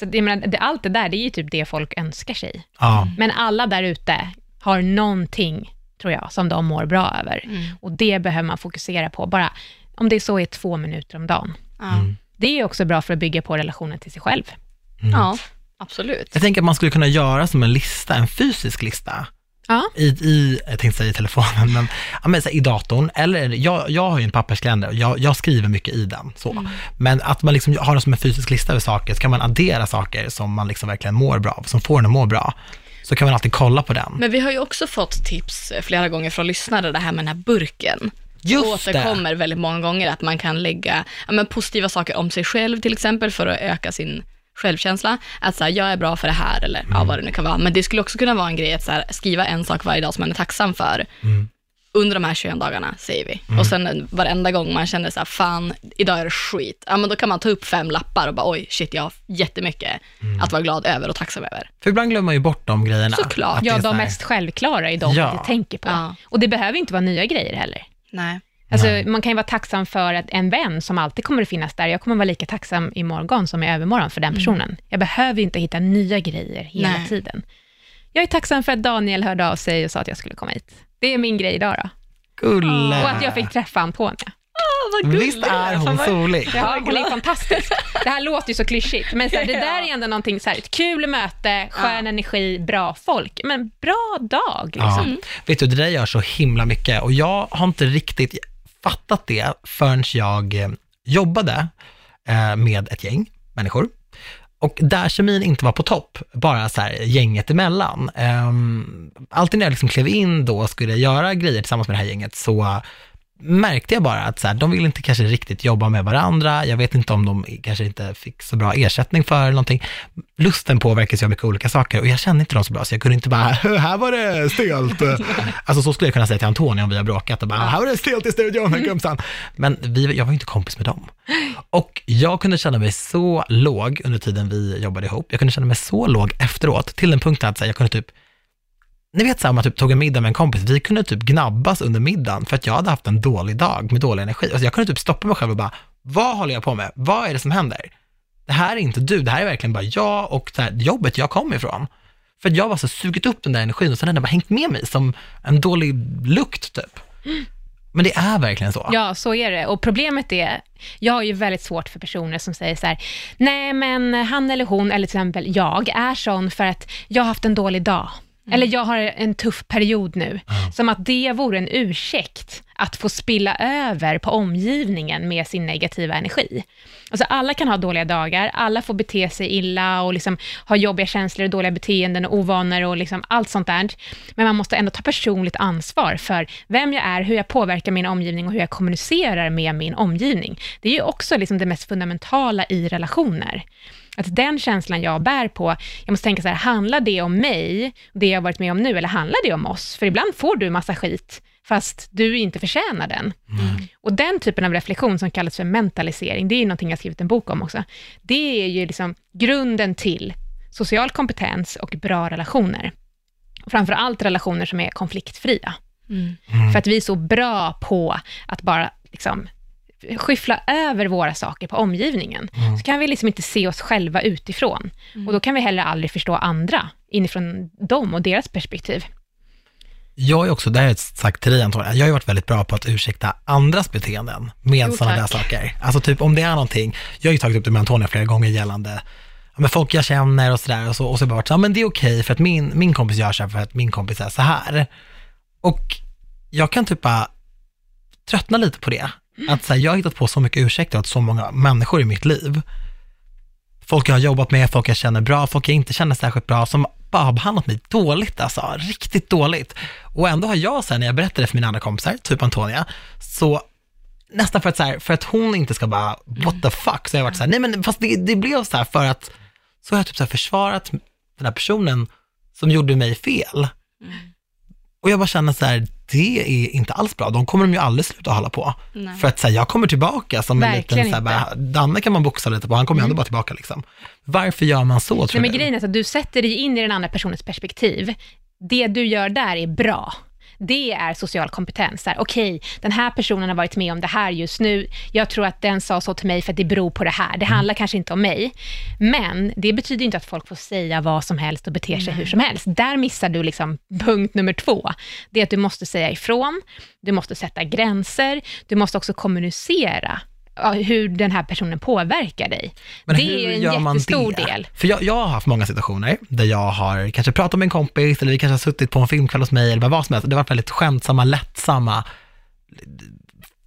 Så jag menar, det, allt det där, det är ju typ det folk önskar sig. ja, Men alla där ute har någonting, tror jag, som de mår bra över. Mm. Och det behöver man fokusera på, bara om det så är två minuter om dagen. Ja. Mm. Det är också bra för att bygga på relationen till sig själv. ja, absolut. Jag tänker att man skulle kunna göra som en lista, en fysisk lista. Ja. I, i jag tänkte säga i telefonen, men, ja, men så här, i datorn, eller jag, jag har ju en papperskalender och jag, jag skriver mycket i den. Så. Men att man liksom har den som en fysisk lista över saker, så kan man addera saker som man liksom verkligen mår bra av, som får en att må bra. Så kan man alltid kolla på den. Men vi har ju också fått tips eh, flera gånger från lyssnare, det här med den här burken. Just det! återkommer väldigt många gånger, att man kan lägga ja, men positiva saker om sig själv till exempel, för att öka sin självkänsla. Att så här, jag är bra för det här, eller ja, vad det nu kan vara. Men det skulle också kunna vara en grej att så här, skriva en sak varje dag som man är tacksam för. Mm. Under de här 21 dagarna, säger vi. Och sen varenda gång man känner så här, fan, idag är det skit. Ja, men då kan man ta upp fem lappar och bara, oj, shit, jag har jättemycket att vara glad över och tacksam över. För ibland glömmer man ju bort de grejerna. Såklart. Att det Ja, de här- mest självklara är de Ja. vi tänker på. Ja. Och det behöver inte vara nya grejer heller. Nej. Alltså, Nej. man kan ju vara tacksam för att en vän som alltid kommer att finnas där, jag kommer vara lika tacksam imorgon som i övermorgon för den personen. Jag behöver inte hitta nya grejer hela Nej. tiden. Jag är tacksam för att Daniel hörde av sig och sa att jag skulle komma hit. Det är min grej idag då. Och att jag fick träffa Antonia. Visst är hon solig? Ja, hon är fantastisk. Det här låter ju så klyschigt, men så här, det där är ändå någonting så här, ett kul möte, skön energi, bra folk. Men bra dag liksom. Ja. Vet du, det där gör så himla mycket och jag har inte riktigt fattat det förrän jag eh, jobbade eh, med ett gäng människor. Och där kemin inte var på topp, bara så här gänget emellan. Um, alltid när jag liksom klev in då och skulle göra grejer tillsammans med det här gänget så märkte jag bara att så här, de vill inte kanske riktigt jobba med varandra. Jag vet inte om de kanske inte fick så bra ersättning för någonting. Lusten påverkas ju av mycket olika saker och jag kände inte dem så bra, så jag kunde inte bara, här var det stelt. alltså så skulle jag kunna säga till Antonija om vi har bråkat och bara, här var det stelt i studion, gumsan. Men vi, jag var ju inte kompis med dem. Och jag kunde känna mig så låg under tiden vi jobbade ihop. Jag kunde känna mig så låg efteråt, till den punkten att här, jag kunde typ ni vet så här, om man typ tog en middag med en kompis, vi kunde typ gnabbas under middagen för att jag hade haft en dålig dag med dålig energi. Alltså jag kunde typ stoppa mig själv och bara, vad håller jag på med? Vad är det som händer? Det här är inte du, det här är verkligen bara jag och det här jobbet jag kom ifrån. För att jag var så sugit upp den där energin och sen har den bara hängt med mig som en dålig lukt typ. Men det är verkligen så. Ja, så är det. Och problemet är, jag har ju väldigt svårt för personer som säger så här, nej men han eller hon, eller till exempel jag, är sån för att jag har haft en dålig dag. Eller jag har en tuff period nu. Som att det vore en ursäkt att få spilla över på omgivningen med sin negativa energi. Alltså alla kan ha dåliga dagar, alla får bete sig illa och liksom ha jobbiga känslor, dåliga beteenden, och ovanor och liksom allt sånt där. Men man måste ändå ta personligt ansvar för vem jag är, hur jag påverkar min omgivning och hur jag kommunicerar med min omgivning. Det är ju också liksom det mest fundamentala i relationer. Att den känslan jag bär på, jag måste tänka så här, handlar det om mig, det jag har varit med om nu, eller handlar det om oss? För ibland får du massa skit, fast du inte förtjänar den. Mm. Och den typen av reflektion som kallas för mentalisering, det är någonting jag skrivit en bok om också. Det är ju liksom grunden till social kompetens och bra relationer. Framför allt relationer som är konfliktfria. Mm. För att vi är så bra på att bara liksom skyffla över våra saker på omgivningen, så kan vi liksom inte se oss själva utifrån. Och då kan vi heller aldrig förstå andra inifrån dem och deras perspektiv. Jag är också, det här jag sagt till dig Antonija, jag har varit väldigt bra på att ursäkta andras beteenden med sådana där saker. Alltså typ om det är någonting, jag har ju tagit upp det med Antonija flera gånger gällande ja, men folk jag känner och sådär och så, och så har jag bara varit så, ja men det är okej för att min, min kompis gör så här för att min kompis är så här. Och jag kan typ bara tröttna lite på det. Att så här, jag har hittat på så mycket ursäkter åt så många människor i mitt liv. Folk jag har jobbat med, folk jag känner bra, folk jag inte känner särskilt bra, som bara har behandlat mig dåligt alltså, riktigt dåligt. Och ändå har jag sen när jag berättade för mina andra kompisar, typ Antonia, så nästan för att, så här, för att hon inte ska bara, what the fuck, så har jag varit så här, nej men fast det, det blev så här för att, så har jag typ så här försvarat den här personen som gjorde mig fel. Och jag bara känner så här, det är inte alls bra, de kommer de ju aldrig sluta hålla på. Nej. För att så här, jag kommer tillbaka som en Verkligen liten, så här, bara, Danne kan man boxa lite på, han kommer ju ändå bara tillbaka liksom. Varför gör man så tror Nej, men grejen är att du sätter dig in i den andra personens perspektiv. Det du gör där är bra. Det är social kompetens. Okej, den här personen har varit med om det här just nu. Jag tror att den sa så till mig för att det beror på det här. Det handlar kanske inte om mig. Men det betyder inte att folk får säga vad som helst och bete sig hur som helst. Där missar du liksom punkt nummer två. Det är att du måste säga ifrån, du måste sätta gränser, du måste också kommunicera hur den här personen påverkar dig. Men det är en jättestor det? del. För jag, jag har haft många situationer där jag har kanske pratat med en kompis eller vi kanske har suttit på en filmkväll hos mig eller vad som helst. Det har varit väldigt skämtsamma, lättsamma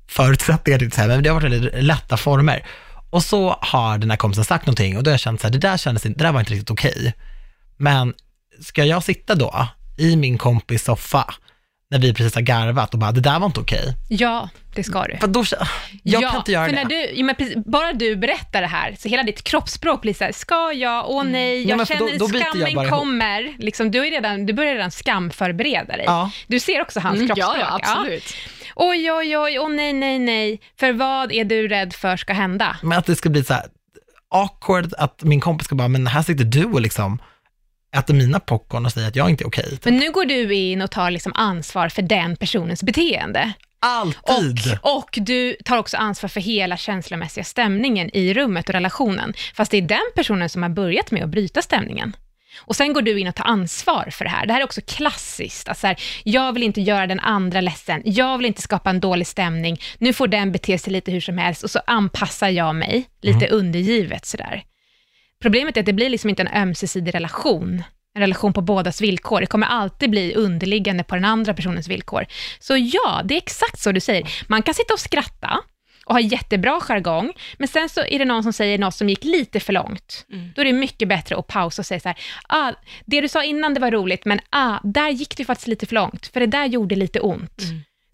förutsättningar, till men det har varit väldigt lätta former. Och så har den här kompisen sagt någonting och då har jag känt så här, det där kändes inte, det där var inte riktigt okej. Men ska jag sitta då i min kompis soffa när vi precis har garvat och bara, det där var inte okej. Ja, det ska du. För då, jag ja, kan inte göra för det. När du, ja, men precis, bara du berättar det här, så hela ditt kroppsspråk blir så här, ska jag, åh nej, Ja, jag då- känner då jag skammen kommer. Liksom, du, är redan, du börjar redan skamförbereda dig. Ja. Du ser också hans Mm, kroppsspråk. ja, ja, absolut. Oj, oj, oj, åh nej, nej, nej. För vad är du rädd för ska hända? Men att det ska bli så här awkward, att min kompis ska bara, men här sitter du och liksom äter mina popcorn och säger att jag inte är okej. typ. Men nu går du in och tar liksom ansvar för den personens beteende. Alltid! Och, och du tar också ansvar för hela känslomässiga stämningen i rummet och relationen. Fast det är den personen som har börjat med att bryta stämningen. Och sen går du in och tar ansvar för det här. Det här är också klassiskt. Att så här, jag vill inte göra den andra ledsen. Jag vill inte skapa en dålig stämning. Nu får den bete sig lite hur som helst och så anpassar jag mig lite undergivet sådär. Problemet är att det blir liksom inte en ömsesidig relation. En relation på bådas villkor. Det kommer alltid bli underliggande på den andra personens villkor. Så ja, det är exakt så du säger. Man kan sitta och skratta och ha jättebra jargong, men sen så är det någon som säger något som gick lite för långt. Då är det mycket bättre att pausa och säga så här, ah, det du sa innan det var roligt, men ah, där gick det faktiskt lite för långt, för det där gjorde lite ont.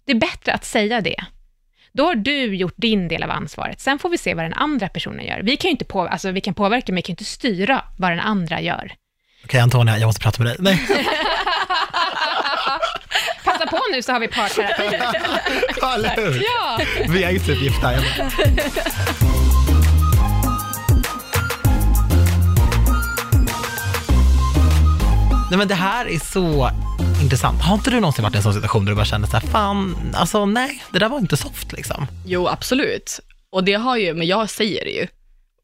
Det är bättre att säga det. Då har du gjort din del av ansvaret. Sen får vi se vad den andra personen gör. Vi kan ju inte på, alltså, vi kan påverka, men vi kan inte styra vad den andra gör. Okej Antonia, jag måste prata med dig. Nej, Passa på nu så har vi parterapi. eller hur? Ja. Vi är ju typ gifta. Nej men det här är så intressant. Har inte du någonsin varit i en sån situation där du bara kände så här, fan, alltså nej, det där var inte soft liksom. Jo, absolut. Och det har ju, men jag säger det ju.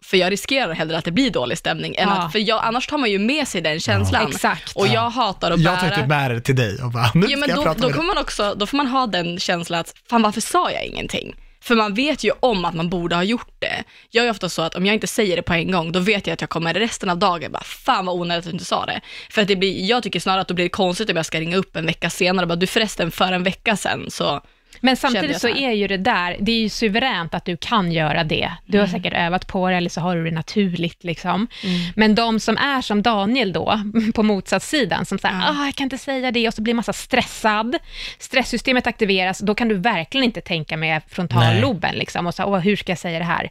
För jag riskerar hellre att det blir dålig stämning, än Ja. att, för jag, annars tar man ju med sig den känslan. Exakt. Och jag hatar att Jag bära... tar typ med det till dig och bara, nu Ja, ska men jag då, prata då, med dig. kommer man också, då får man ha den känslan att, fan varför sa jag ingenting? För man vet ju om att man borde ha gjort det. Jag är ofta så att om jag inte säger det på en gång, då vet jag att jag kommer resten av dagen bara, fan vad onödigt att du inte sa det. För att det blir, jag tycker snarare att då blir det konstigt om jag ska ringa upp en vecka senare och bara, du förresten för en vecka sedan så men samtidigt så så är ju det där, det är ju suveränt att du kan göra det. Du har säkert övat på det, eller så har du det naturligt. Liksom. Men de som är som Daniel då, på motsatssidan, som säger, ah, jag kan inte säga det, och så blir massa stressad. Stresssystemet aktiveras, då kan du verkligen inte tänka med frontalloben, liksom, och så, hur ska jag säga det här?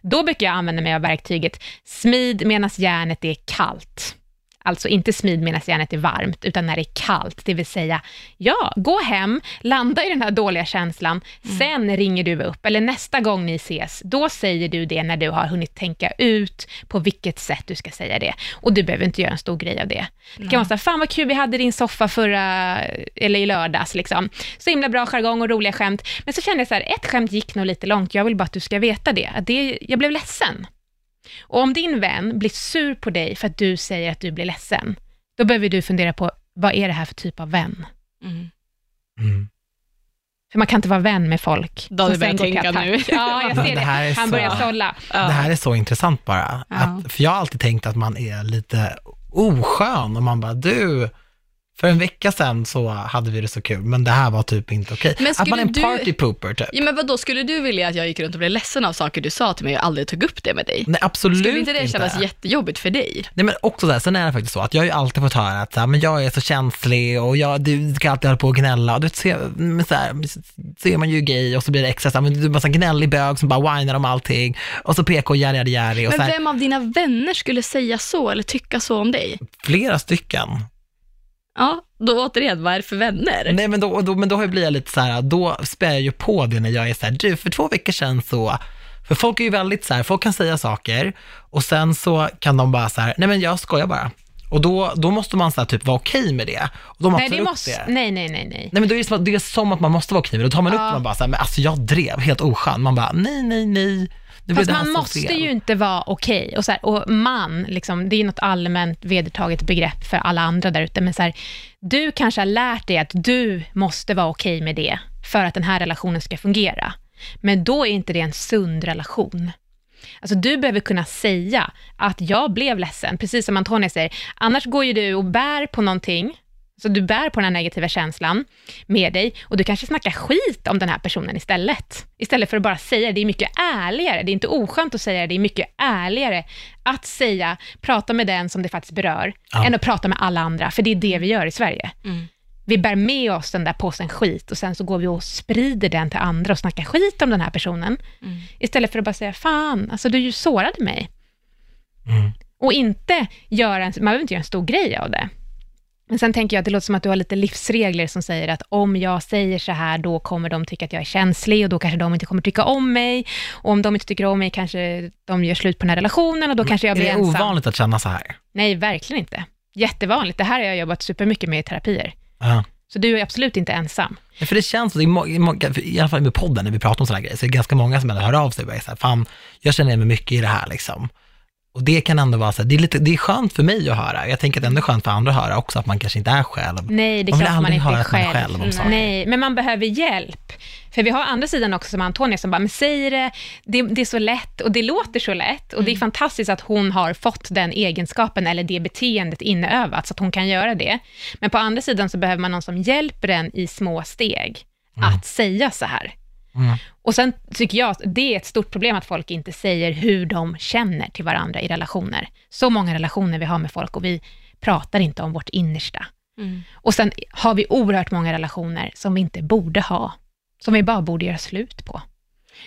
Då brukar jag använda mig av verktyget smid medan järnet är kallt. Alltså inte smid medan järnet är varmt, utan när det är kallt, det vill säga, ja, gå hem, landa i den här dåliga känslan, sen ringer du upp, eller nästa gång ni ses, då säger du det när du har hunnit tänka ut på vilket sätt du ska säga det. Och du behöver inte göra en stor grej av det. Det kan vara så här, fan vad kul vi hade i din soffa förra, eller i lördags, liksom. Så himla bra jargong och roliga skämt. Men så kände jag så här, ett skämt gick nog lite långt, jag vill bara att du ska veta det, att det jag blev ledsen. Och om din vän blir sur på dig för att du säger att du blir ledsen, då behöver du fundera på, vad är det här för typ av vän? Mm. Mm. För man kan inte vara vän med folk som sen börjar tänka nu. Ja, jag ser Det det. Han så- börjar sålla. Ja. Det här är så intressant bara. Ja. Att, för jag har alltid tänkt att man är lite oskön och man bara, du, för en vecka sedan så hade vi det så kul, men det här var typ inte okej. Men Att man är en skulle du- party pooper typ. Ja, men vadå, skulle du vilja att jag gick runt och blev ledsen av saker du sa till mig och aldrig tog upp det med dig? Nej, absolut Skulle inte det kännas jättejobbigt för dig? Nej men också så här, sen är det faktiskt så att jag har ju alltid fått höra att så här, men jag är så känslig och jag, du ska alltid hålla på och gnälla och du så, men så, här, så är man ju gay och så blir det extra så här, men du är bara så här gnällig bög som bara whinar om allting och så PK järi järi järi Men vem av dina vänner skulle säga så eller tycka så om dig? flera stycken. Ja, då återigen, vad är det för vänner? Nej men då, då, men då blir jag lite så här, då spär jag ju på det när jag är så här, du för två veckor sedan så, för folk är ju väldigt så här, folk kan säga saker och sen så kan de bara så här, nej men jag skojar bara. Och då, då måste man så här, typ vara okej med det. Och då man Nej, det upp måste, det. nej, nej, nej, nej. Nej men då är det, som, det är som att man måste vara okej med det. Då tar man upp Ja. det och man bara så här, men alltså jag drev, helt oskön. Man bara, nej, nej, nej. Fast det här man måste fel. ju inte vara okej. Och, så här, och man, liksom, det är ju något allmänt vedertaget begrepp för alla andra där ute, men så här, du kanske har lärt dig att du måste vara okej med det för att den här relationen ska fungera. Men då är inte det en sund relation. Alltså du behöver kunna säga att jag blev ledsen, precis som Antonija säger. Annars går ju du och bär på någonting, så du bär på den här negativa känslan med dig och du kanske snackar skit om den här personen istället. Istället för att bara säga det. Det är mycket ärligare. Det är inte oskönt att säga det. Det är mycket ärligare att säga, prata med den som det faktiskt berör, Ja. än att prata med alla andra. För det är det vi gör i Sverige. Mm. Vi bär med oss den där påsen skit och sen så går vi och sprider den till andra och snackar skit om den här personen. Mm. Istället för att bara säga, fan, alltså du ju sårade mig. Mm. Och inte göra en, man behöver inte göra en stor grej av det. Men sen tänker jag att det låter som att du har lite livsregler som säger att om jag säger så här, då kommer de tycka att jag är känslig och då kanske de inte kommer tycka om mig. Och om de inte tycker om mig kanske de gör slut på den här relationen och då kanske jag Är blir det ensam. ovanligt att känna så här? Nej, verkligen inte. Jättevanligt. Det här har jag jobbat supermycket med i terapier. Ja. Så du är absolut inte ensam. Ja, För det känns, är må, i alla fall med podden när vi pratar om sådana här grejer, så är det ganska många som ändå hör av sig och är här, fan, jag känner mig mycket i det här liksom. Och det kan ändå vara så här, det är, lite, det är skönt för mig att höra. Jag tänker att det är ändå skönt för andra att höra också, att man kanske inte är själv. Nej, det är Man klart man aldrig inte är att man är själv. själv om saker. Nej, men man behöver hjälp. För vi har andra sidan också som Antonia som bara, men säg det, det, det är så lätt och det låter så lätt och Mm. det är fantastiskt att hon har fått den egenskapen eller det beteendet inövat så att hon kan göra det. Men på andra sidan så behöver man någon som hjälper den i små steg att säga så här. Mm. Och sen tycker jag att det är ett stort problem att folk inte säger hur de känner till varandra i relationer. Så många relationer vi har med folk och vi pratar inte om vårt innersta. Mm. Och sen har vi oerhört många relationer som vi inte borde ha, som vi bara borde göra slut på.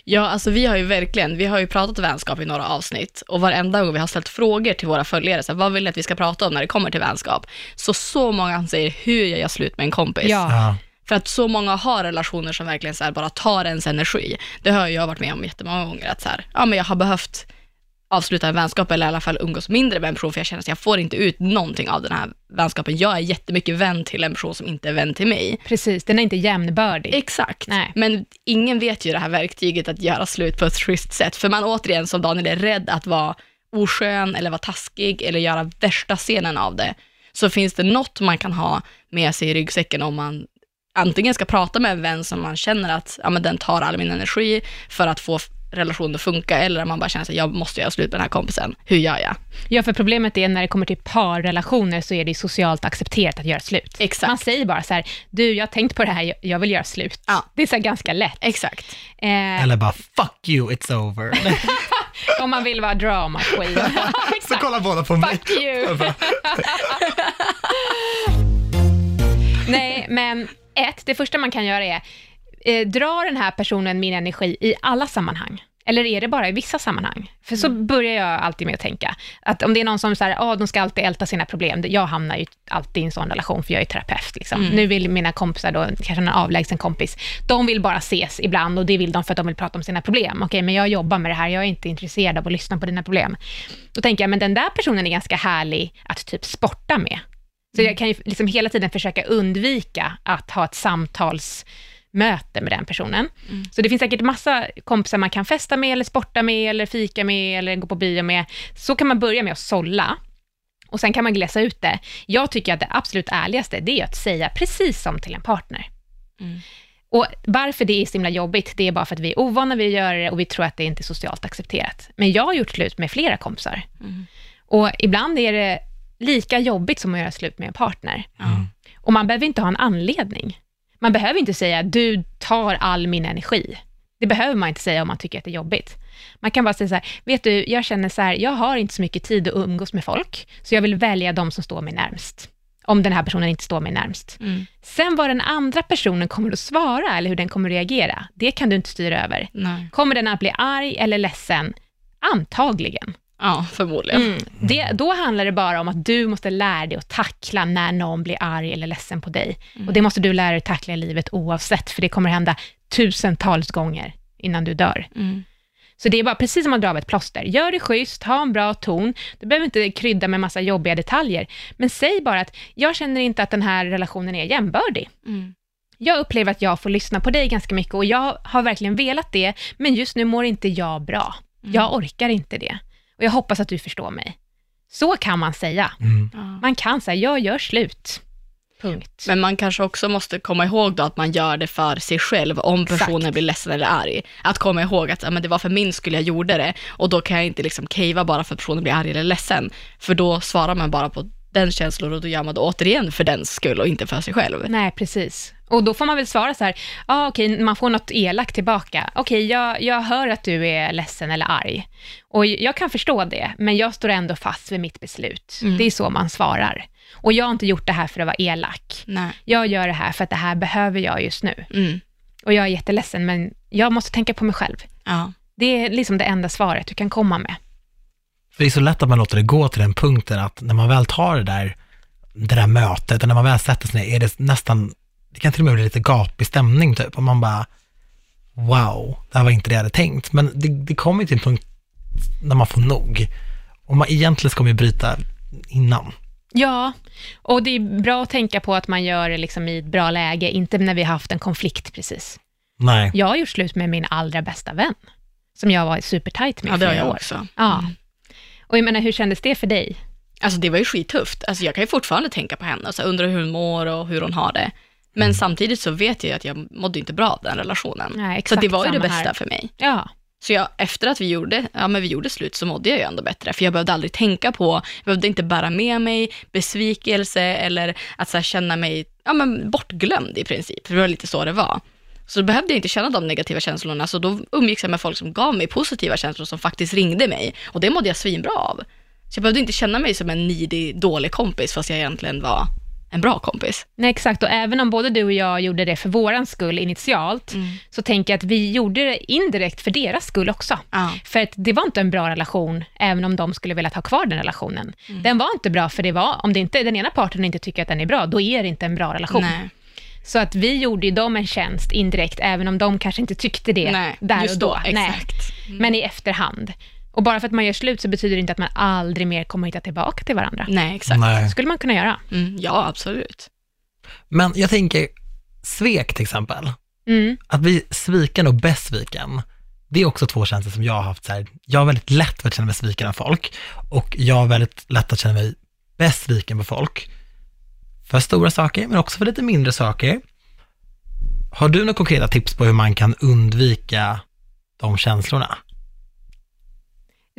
Ja, alltså vi har ju verkligen, vi har ju pratat vänskap i några avsnitt och varenda gång vi har ställt frågor till våra följare, så här, vad vill ni att vi ska prata om när det kommer till vänskap? Så så många säger, hur gör jag slut med en kompis? Ja. För att så många har relationer som verkligen så här bara tar ens energi. Det har jag varit med om jättemånga gånger, att så här, ja men jag har behövt avsluta en vänskap eller i alla fall umgås mindre med en person för jag känner att jag får inte ut någonting av den här vänskapen. Jag är jättemycket vän till en person som inte är vän till mig. Precis, den är inte jämnbördig. Exakt, Nej. men ingen vet ju det här verktyget att göra slut på ett schysst sätt. För man återigen, som Daniel är rädd att vara oskön eller vara taskig eller göra värsta scenen av det. Så finns det något man kan ha med sig i ryggsäcken om man antingen ska prata med en vän som man känner att ja, men den tar all min energi för att få relationen att funka, eller om man bara känner att jag måste göra slut med den här kompisen. Hur gör jag? Ja, för problemet är när det kommer till parrelationer så är det socialt accepterat att göra slut. Exakt. Man säger bara så här, du, jag har tänkt på det här, jag- vill göra slut. Ja. Det är så ganska lätt. Exakt. Eh, Eller bara fuck you, it's over. om man vill vara drama queen. Så kollar båda på mig. Fuck you! Nej, men ett, det första man kan göra är, eh, drar den här personen min energi i alla sammanhang? Eller är det bara i vissa sammanhang? För så börjar jag alltid med att tänka. Att om det är någon som säger, ah, de ska alltid älta sina problem. Jag hamnar ju alltid i en sån relation, för jag är terapeut. Liksom. Nu vill mina kompisar, då, kanske en avlägsen kompis, de vill bara ses ibland och det vill de för att de vill prata om sina problem. Okej, men jag jobbar med det här, jag är inte intresserad av att lyssna på dina problem. Då tänker jag, men den där personen är ganska härlig att typ sporta med. Så jag kan ju liksom hela tiden försöka undvika att ha ett samtalsmöte med den personen. Så det finns säkert massa kompisar man kan festa med, eller sporta med, eller fika med, eller gå på bio med. Så kan man börja med att sålla. Och sen kan man glesa ut det. Jag tycker att det absolut ärligaste, det är att säga precis som till en partner. Mm. Och varför det är så himla jobbigt, det är bara för att vi är ovana vid att göra det och vi tror att det inte är socialt accepterat. Men jag har gjort slut med flera kompisar. Mm. Och ibland är det lika jobbigt som att göra slut med en partner. Ja. Och man behöver inte ha en anledning. Man behöver inte säga, du tar all min energi. Det behöver man inte säga om man tycker att det är jobbigt. Man kan bara säga så här, vet du, jag känner så här, jag har inte så mycket tid att umgås med folk, så jag vill välja de som står mig närmst. Om den här personen inte står mig närmst. Mm. Sen vad den andra personen kommer att svara, eller hur den kommer att reagera, det kan du inte styra över. Nej. Kommer den att bli arg eller ledsen? Antagligen. Ja, förmodligen. Mm. Det, då handlar det bara om att du måste lära dig att tackla när någon blir arg eller ledsen på dig. Och det måste du lära dig att tackla i livet oavsett, för det kommer hända tusentals gånger innan du dör. Mm. Så det är bara precis som att dra av ett plåster. Gör det schysst, ha en bra ton. Du behöver inte krydda med massa jobbiga detaljer. Men säg bara att jag känner inte att den här relationen är jämbördig. Mm. Jag upplever att jag får lyssna på dig ganska mycket och jag har verkligen velat det, men just nu mår inte jag bra. Jag orkar inte det. Och jag hoppas att du förstår mig. Så kan man säga. Mm. Man kan säga, jag gör slut. Punkt. Men man kanske också måste komma ihåg då att man gör det för sig själv, om personen Exakt. blir ledsen eller arg. Att komma ihåg att men det var för min skull jag gjorde det, och då kan jag inte liksom cavea bara för att personen blir arg eller ledsen. För då svarar man bara på den känslan och då gör man det återigen för den skull och inte för sig själv. Nej, precis. Och då får man väl svara så här, ja ah, okej, man får något elakt tillbaka. Okej, jag, jag hör att du är ledsen eller arg. Och jag kan förstå det, men jag står ändå fast vid mitt beslut. Mm. Det är så man svarar. Och jag har inte gjort det här för att vara elak. Nej. Jag gör det här för att det här behöver jag just nu. Mm. Och jag är jätteledsen, men jag måste tänka på mig själv. Ja. Det är liksom det enda svaret du kan komma med. För det är så lätt att man låter det gå till den punkten att när man väl tar det där, det där mötet, och när man väl sätter sig ner, är det nästan, det kan till och med bli lite gapig stämning typ, och man bara, wow, det här var inte det jag hade tänkt. Men det, det kommer ju till en punkt när man får nog. Och man egentligen ska man ju bryta innan. Ja, och det är bra att tänka på att man gör det liksom i ett bra läge, inte när vi har haft en konflikt precis. Nej. Jag har gjort slut med min allra bästa vän, som jag var supertajt med ja, i det har flera jag år. också. Ja. Mm. Och jag menar, hur kändes det för dig? Alltså det var ju skittufft. Alltså jag kan ju fortfarande tänka på henne och så undra hur hon mår och hur hon har det. Men samtidigt så vet jag att jag mådde inte bra av den relationen. Nej, så det var ju det bästa här. för mig. Ja, Så jag, efter att vi gjorde, ja, men vi gjorde slut så mådde jag ju ändå bättre, för jag behövde aldrig tänka på, jag behövde inte bära med mig besvikelse eller att så här, känna mig ja, men bortglömd i princip, för det var lite så det var. Så då behövde jag inte känna de negativa känslorna, så då umgicks jag med folk som gav mig positiva känslor, som faktiskt ringde mig, och det mådde jag svinbra av. Så jag behövde inte känna mig som en nidig, dålig kompis, fast jag egentligen var en bra kompis. nej, exakt. Och även om både du och jag gjorde det för våran skull initialt, så tänker jag att vi gjorde det indirekt för deras skull också. Ja. För att det var inte en bra relation, även om de skulle velat ha kvar den relationen. Mm. Den var inte bra, för det var, om det inte, den ena parten inte tycker att den är bra, då är det inte en bra relation. Nej. Så att vi gjorde ju dem en tjänst indirekt, även om de kanske inte tyckte det Nej, där och då. då, Nej. exakt. Men i efterhand. Och bara för att man gör slut så betyder det inte att man aldrig mer kommer hitta tillbaka till varandra. Nej, exakt. Nej. Det skulle man kunna göra. Mm, ja, absolut. Men jag tänker, svek till exempel, Mm. att bli sviken och besviken, det är också två känslor som jag har haft så här, jag har väldigt lätt för att känna mig sviken av folk och jag har väldigt lätt att känna mig besviken på folk. För stora saker, men också för lite mindre saker. Har du några konkreta tips på hur man kan undvika de känslorna.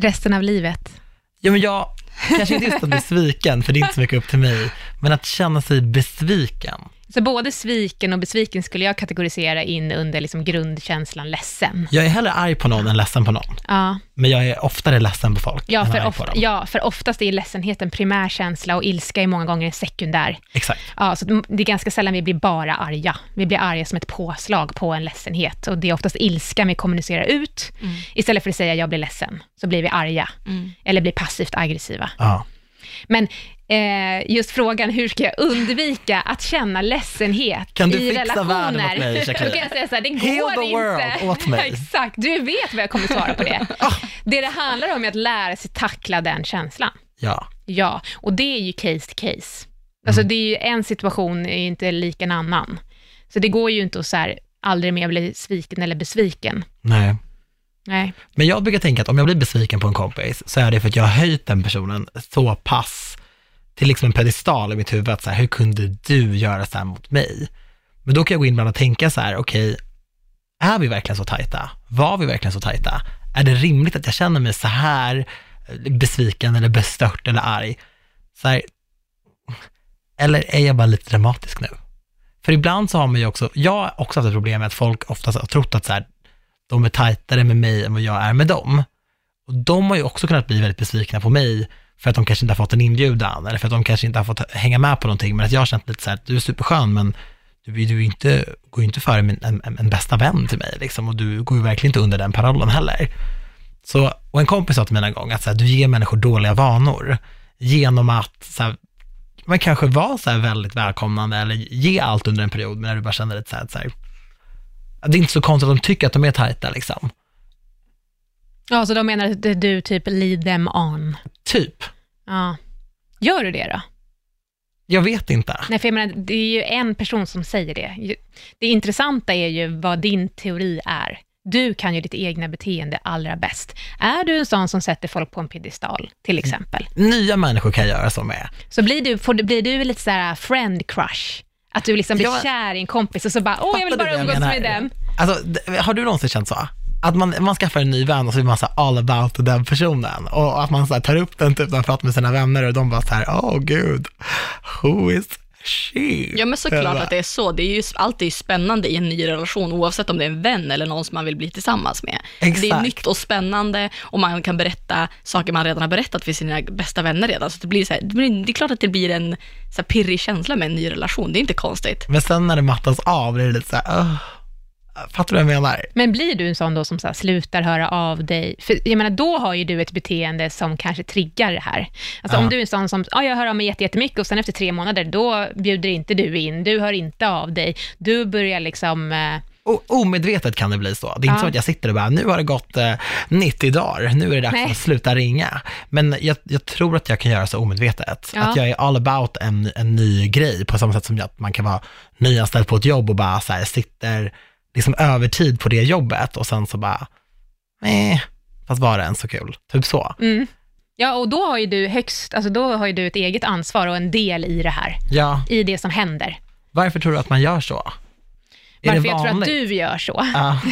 Resten av livet. Ja, men jag kanske inte just att bli sviken, för det är inte så mycket upp till mig, men att känna sig besviken. Så både sviken och besviken skulle jag kategorisera in under liksom grundkänslan ledsen. Jag är hellre arg på någon än ledsen på någon, Ja, men jag är oftare ledsen på folk ja, än för, arg på ofta, dem. ja, för oftast är ledsenhet en primär känsla och ilska är många gånger en sekundär. Exakt. Ja, så det är ganska sällan vi blir bara arga. Vi blir arga som ett påslag på en ledsenhet och det är oftast ilska vi kommunicerar ut. Istället för att säga jag blir ledsen, så blir vi arga. Mm. Eller blir passivt aggressiva. Ja. Men eh, just frågan, hur ska jag undvika att känna ledsenhet Kan du i fixa relationer? åt mig, Då Jacqueline? kan jag säga så här, det Heal går the inte. world åt mig. Exakt, du vet vad jag kommer svara på det. Ah. Det det handlar om är att lära sig tackla den känslan. ja. Ja, och det är ju case to case. Alltså Mm. det är ju en situation är inte lik en annan. Så det går ju inte att så här, aldrig mer bli sviken eller besviken. Nej. Nej. Men jag brukar tänka att om jag blir besviken på en kompis, så är det för att jag har höjt den personen så pass till liksom en pedestal i mitt huvud, att så här, hur kunde du göra så här mot mig? Men då kan jag gå in ibland och tänka så här, okej, är vi verkligen så tajta? Var vi verkligen så tajta? Är det rimligt att jag känner mig så här eh, besviken eller bestört eller arg? Så här, eller är jag bara lite dramatisk nu? För ibland så har man ju också, jag har också haft ett problem med att folk oftast har trott att så här, de är tajtare med mig än vad jag är med dem. Och de har ju också kunnat bli väldigt besvikna på mig för att de kanske inte har fått en inbjudan eller för att de kanske inte har fått hänga med på någonting, men att jag har känt lite så här, du är superskön, men du, du inte, går ju inte före min, en, en, en bästa vän till mig, liksom, och du går ju verkligen inte under den parollen heller. Så, och en kompis sa till mig en gång att så här, du ger människor dåliga vanor genom att så här, man kanske var så här väldigt välkomnande eller ge allt under en period, men när du bara känner lite så här, så här det är inte så konstigt att de tycker att de är tajta liksom. Ja, så de menar att du typ lead them on. Typ. Ja. Gör du det då? Jag vet inte. Nej, för jag menar, det är ju en person som säger det. Det intressanta är ju vad din teori är. Du kan ju ditt egna beteende allra bäst. Är du en sån som sätter folk på en piedestal, till exempel, Nya människor kan göra så med. så blir du, får, blir du lite så här friend crush? Att du liksom blir Ja. kär i en kompis och så bara, åh, jag vill Fattar bara umgås menar? med den. Alltså, d- har du någonsin känt så? Att man, man skaffar en ny vän och så är man så här all about den personen. Och att man så här tar upp den typ när man pratar med sina vänner och de bara så här, åh gud, who is she? Ja men såklart bara, att det är så. Det är ju alltid spännande i en ny relation, oavsett om det är en vän eller någon som man vill bli tillsammans med. Det är Exakt. nytt och spännande och man kan berätta saker man redan har berättat för sina bästa vänner redan. Så det, blir så här, det, är klart att det blir en så här pirrig känsla med en ny relation. Det är inte konstigt. Men sen när det mattas av blir det lite så här, "Åh." Fattar du vad jag menar? Men blir du en sån då som så här slutar höra av dig? För jag menar, då har ju du ett beteende som kanske triggar det här. Alltså Ja. om du är en sån som, ja, jag hör av mig jätte- jättemycket och sen efter tre månader, då bjuder inte du in, du hör inte av dig, du börjar liksom, eh, O- omedvetet kan det bli så. Det är inte Ja. så att jag sitter och bara, nu har det gått eh, 90 dagar, nu är det dags Nej. att sluta ringa. Men jag, jag tror att jag kan göra så omedvetet. Ja. Att jag är all about en, en ny grej, på samma sätt som att man kan vara nyanställd på ett jobb och bara så här, sitter liksom övertid på det jobbet och sen så bara, nej, fast var det ens så kul? Typ så. mm. Ja, och då har ju du högst, alltså då har ju du ett eget ansvar och en del i det här, Ja, i det som händer. varför tror du att man gör så? Varför jag tror att du gör så. Ja,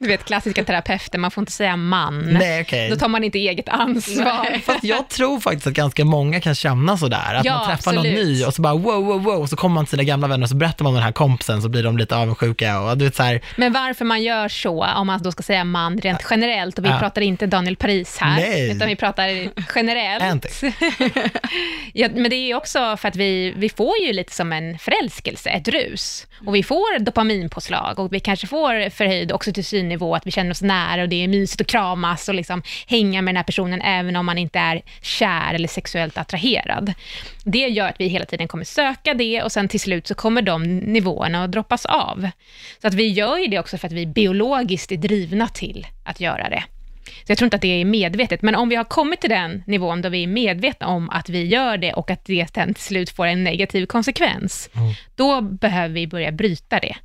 Du vet, klassiska terapeuter, man får inte säga man. nej, okej. Då tar man inte eget ansvar. Fast jag tror faktiskt att ganska många kan känna sådär, att Ja, man träffar någon absolut. ny och så bara wow, wow, wow, och så kommer man till sina gamla vänner och så berättar man om den här kompisen så blir de lite avundsjuka och du vet såhär, Men varför man gör så, om man då ska säga man rent generellt, och vi Ja. pratar inte Daniel Paris här, Nej. utan vi pratar generellt. Ja, men det är ju också för att vi, vi får ju lite som en förälskelse, ett rus. Och vi får dopaminpåslag och vi kanske får förhöjd oxytocinnivå, att vi känner oss nära och det är mysigt att kramas och liksom hänga med den här personen även om man inte är kär eller sexuellt attraherad. Det gör att vi hela tiden kommer söka det och sen till slut så kommer de nivåerna att droppas av. Så att vi gör ju det också för att vi biologiskt är drivna till att göra det. Så jag tror inte att det är medvetet, men om vi har kommit till den nivån då vi är medvetna om att vi gör det och att det sen till slut får en negativ konsekvens, då behöver vi börja bryta det.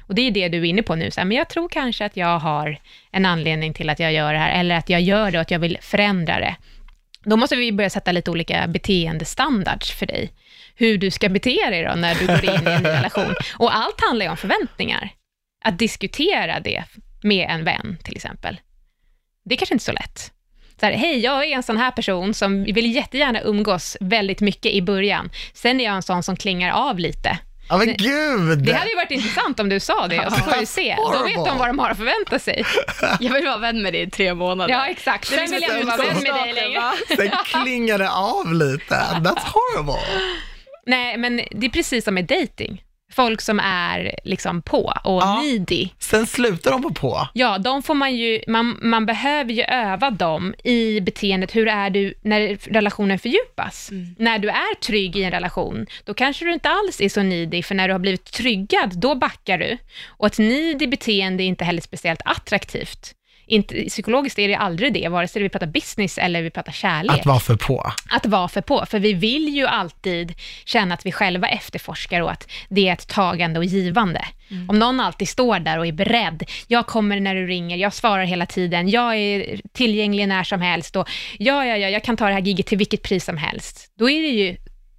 Och det är det du är inne på nu, så här, men jag tror kanske att jag har en anledning till att jag gör det här, eller att jag gör det och att jag vill förändra det. Då måste vi börja sätta lite olika beteendestandards för dig. Hur du ska bete dig då när du går in i en ny relation. Och allt handlar ju om förväntningar. Att diskutera det med en vän till exempel. Det är kanske inte är så lätt. Så här, hej, jag är en sån här person som vill jättegärna umgås väldigt mycket i början. Sen är jag en sån som klingar av lite. Ja men gud! Det hade ju varit intressant om du sa det, och så får vi se. Då vet de vad de har att förvänta sig. Jag vill vara vän med dig i tre månader. Ja, exakt. Sen vill jag inte vara vän med dig längre. Sen klingar det av lite. That's horrible. Nej, men det är precis som med dating. Folk som är liksom på och Ja. needy. Sen slutar de på på. Ja, de får man ju, man, man behöver ju öva dem i beteendet. Hur är du när relationen fördjupas? När du är trygg i en relation, då kanske du inte alls är så needy, för när du har blivit tryggad, då backar du. Och ett needy beteende är inte heller speciellt attraktivt. Inte, psykologiskt är det aldrig det, vare sig vi pratar business eller vi pratar kärlek Att vara för på. att vara för på, för vi vill ju alltid känna att vi själva efterforskar och att det är ett tagande och givande. Om någon alltid står där och är beredd, jag kommer när du ringer, jag svarar hela tiden, jag är tillgänglig när som helst och ja, ja, ja, jag kan ta det här giget till vilket pris som helst. Då är det ju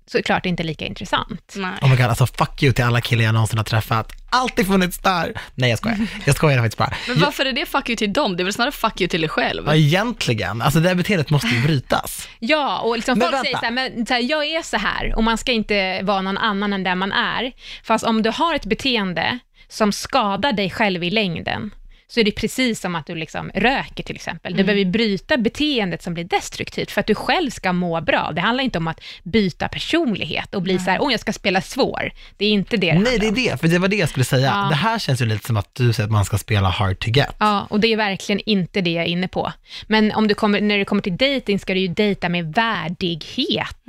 såklart inte lika intressant. Nej. Oh my god, alltså fuck you till alla killar jag någonsin har träffat. Alltid funnits där. Nej jag skojar. Jag skojar faktiskt bara. Men varför är det fuck you till dem? Det är väl snarare fuck you till dig själv? Ja, egentligen. Alltså det här beteendet måste ju brytas. Ja, och liksom Men folk vänta. säger så här, men så här, jag är så här och man ska inte vara någon annan än den man är. Fast om du har ett beteende som skadar dig själv i längden, så är det precis som att du liksom röker till exempel. Du behöver bryta beteendet som blir destruktivt för att du själv ska må bra. Det handlar inte om att byta personlighet och bli så här, åh jag ska spela svår. Det är inte det det Nej, det är det. För det var det jag skulle säga. Ja. Det här känns ju lite som att du säger att man ska spela hard to get. Ja, och det är verkligen inte det jag är inne på. Men om du kommer, när det kommer till dating ska du ju dejta med värdighet.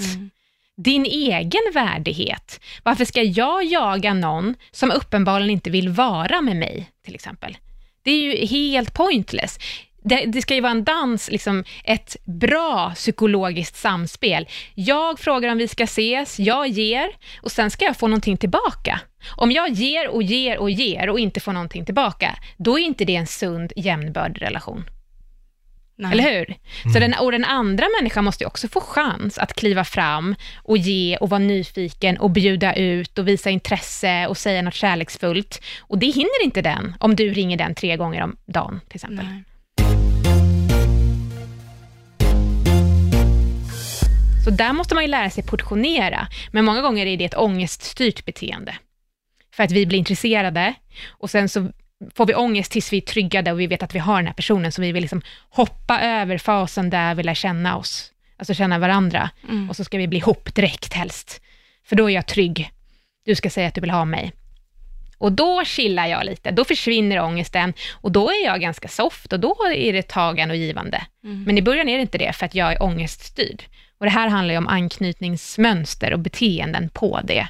Din egen värdighet. Varför ska jag jaga någon som uppenbarligen inte vill vara med mig, till exempel? Det är ju helt pointless. Det, det ska ju vara en dans, liksom ett bra psykologiskt samspel. Jag frågar om vi ska ses, jag ger och sen ska jag få någonting tillbaka. Om jag ger och ger och ger och inte får någonting tillbaka, då är inte det en sund jämnbördig relation. Nej. Eller hur? Så den, och den andra människan måste ju också få chans att kliva fram och ge och vara nyfiken och bjuda ut och visa intresse och säga något kärleksfullt. Och det hinner inte den om du ringer den tre gånger om dagen till exempel. Nej. Så där måste man ju lära sig portionera, men många gånger är det ett ångeststyrt beteende. För att vi blir intresserade och sen så får vi ångest tills vi är tryggade och vi vet att vi har den här personen, så vi vill liksom hoppa över fasen där vi lär känna oss, alltså känna varandra, och så ska vi bli ihop direkt helst. För då är jag trygg. Du ska säga att du vill ha mig. Och då chillar jag lite, då försvinner ångesten och då är jag ganska soft och då är det tagande och givande. Men i början är det inte det, för att jag är ångeststyrd. Och det här handlar ju om anknytningsmönster och beteenden på det.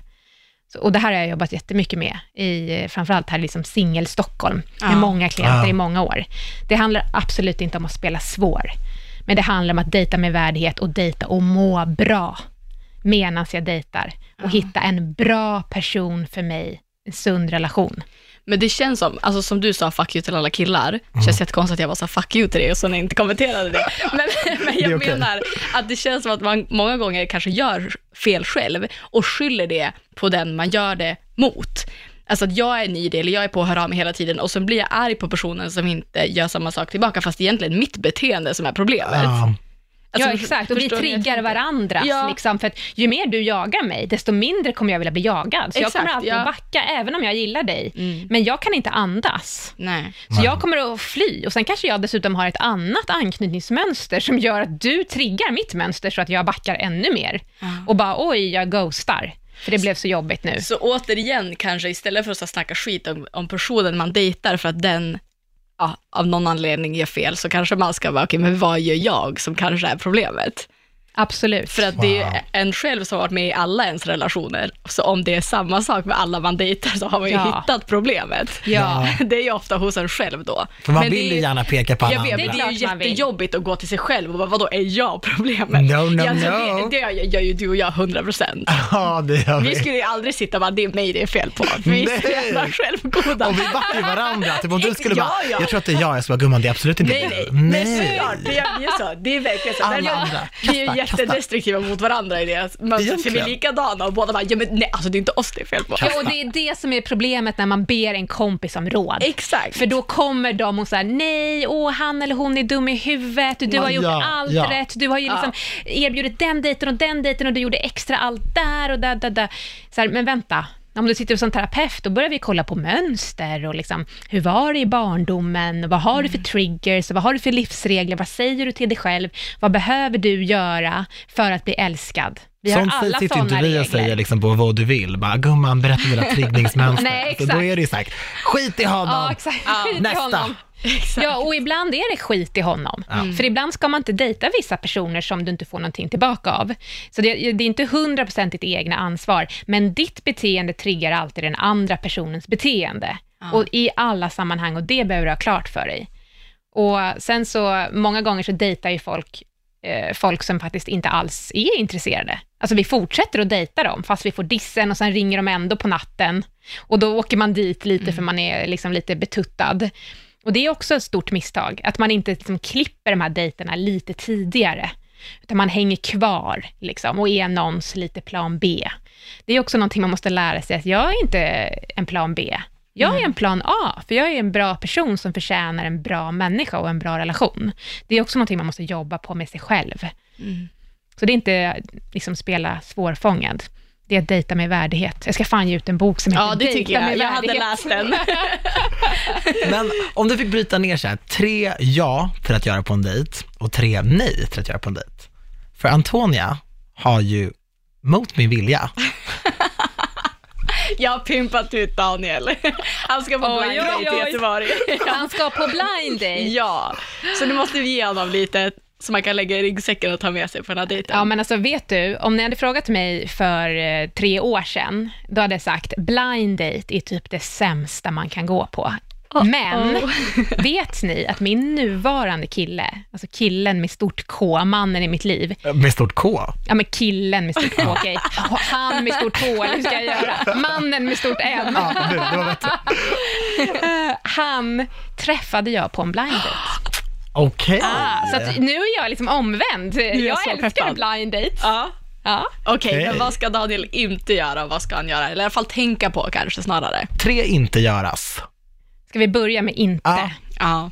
Så, och det här har jag jobbat jättemycket med, i, eh, framförallt här i liksom singel-Stockholm, med Ja. många klienter Ja. i många år. Det handlar absolut inte om att spela svår, men det handlar om att dejta med värdighet och dejta och må bra medan jag dejtar och hitta en bra person för mig, en sund relation. Men det känns som, alltså som du sa, fuck you till alla killar. Det känns jättekonstigt att jag var så fuck you till det och så inte kommenterade det. Men, men Det jag okej. menar att det känns som att man många gånger kanske gör fel själv och skyller det på den man gör det mot. Alltså att jag är ny eller jag är på att höra av mig hela tiden och så blir jag arg på personen som inte gör samma sak tillbaka, fast det egentligen mitt beteende som är problemet. Ja. Alltså, ja, exakt. Och vi jag triggar tänker? varandras. Ja. Liksom, för att ju mer du jagar mig, desto mindre kommer jag vilja bli jagad. Så jag Exakt, kommer alltid ja. att backa, även om jag gillar dig. Mm. Men jag kan inte andas. Nej. Så jag kommer att fly. Och sen kanske jag dessutom har ett annat anknytningsmönster som gör att du triggar mitt mönster så att jag backar ännu mer. Och bara, oj, jag ghostar. För det blev så jobbigt nu. Så återigen kanske istället för att snacka skit om, om personen man dejtar för att den ja, av någon anledning gör fel, så kanske man ska vara, okej, men vad gör jag som kanske är problemet? Absolut. För att det är Wow. en själv som har varit med i alla ens relationer, så om det är samma sak med alla man dejtar så har man ju Ja. hittat problemet. Ja. Det är ju ofta hos en själv då. För man Men det vill är ju gärna peka på alla Jag vet, andra. det är ju jättejobbigt att gå till sig själv och bara, vadå, är jag problemet? No, no, ja, no. Det, det gör, ju du och jag 100 procent. Ja, det gör Vi vi. skulle ju aldrig sitta och bara, det är mig det är fel på. Vi Nej. är jävla självgoda. Och vi backar ju varandra. Typ om du skulle Ja, bara, ja. jag tror att det är jag, jag ska bara, gumman, det är absolut inte Nej, du. nej, men såklart, det är ju så. Det är verkligen så. Alla andra. Det är ju jättedestruktiva mot varandra i det mönstret, för vi är likadana och båda bara, ja men nej, alltså det är inte oss det är fel på. Ja, och det är det som är problemet när man ber en kompis om råd. Exakt. För då kommer de och säger nej, åh, han eller hon är dum i huvudet, du har gjort Ja, allt ja. rätt, du har ju liksom erbjudit den dejten och den dejten och du gjorde extra allt där och där, där, där. Så här, men vänta, om du sitter som terapeut, då börjar vi kolla på mönster och liksom, hur var det i barndomen, vad har du för triggers, vad har du för livsregler, vad säger du till dig själv, vad behöver du göra för att bli älskad? Vi Sånt har alla sitter inte sådana vi och säger liksom på vad du vill. Bara, gumman, berätta dina triggningsmönster. Nej, Så exakt. då är det ju sagt, skit i honom. Ja, exakt. Ja, nästa. Honom. Ja, och ibland är det skit i honom. För ibland ska man inte dejta vissa personer som du inte får någonting tillbaka av. Så det, det är inte 100% ditt egna ansvar, men ditt beteende triggar alltid den andra personens beteende. Och i alla sammanhang, och det behöver du ha klart för dig. Och sen så, många gånger så dejtar ju folk eh, folk som faktiskt inte alls är intresserade. Alltså vi fortsätter att dejta dem, fast vi får dissen och sen ringer de ändå på natten. Och då åker man dit lite för man är liksom lite betuttad. Och det är också ett stort misstag, att man inte liksom klipper de här dejterna lite tidigare. Utan man hänger kvar liksom, och är någons lite plan B. Det är också någonting man måste lära sig, att jag är inte en plan B. Jag är en plan A, för jag är en bra person som förtjänar en bra människa och en bra relation. Det är också någonting man måste jobba på med sig själv. Så det är inte liksom spela svårfångad. Det är att dejta med värdighet. Jag ska fan ge ut en bok som heter Ja, det tycker jag. med Jag hade värdighet. läst den. Men om du fick bryta ner så här, tre ja till att göra på en dejt och tre nej till att göra på en dejt. För Antonia har ju mot min vilja Jag har pimpat ut Daniel. Han ska på Oj, blind date i. Göteborg. Han ska på blind date. Ja, så nu måste vi ge honom lite som man kan lägga i ryggsäcken och ta med sig på den här dejten. Ja, men alltså vet du, om ni hade frågat mig för eh, tre år sedan, då hade jag sagt blind date är typ det sämsta man kan gå på. Men vet ni att min nuvarande kille, alltså killen med stort K, mannen i mitt liv, med stort K. ja men killen med stort K, okej, han med stort H, eller hur ska jag göra? Mannen med stort M. Ja, det, det. Eh, han träffade jag på en blind date. Okej. Ah, så att nu är jag liksom omvänd. jag Jag älskar peppad. blind date. Ja. Ja. Okej, Okej. men vad ska Daniel inte göra och vad ska han göra? Eller i alla fall tänka på kanske snarare. Tre inte göras. Ska vi börja med inte? Ja. Ja.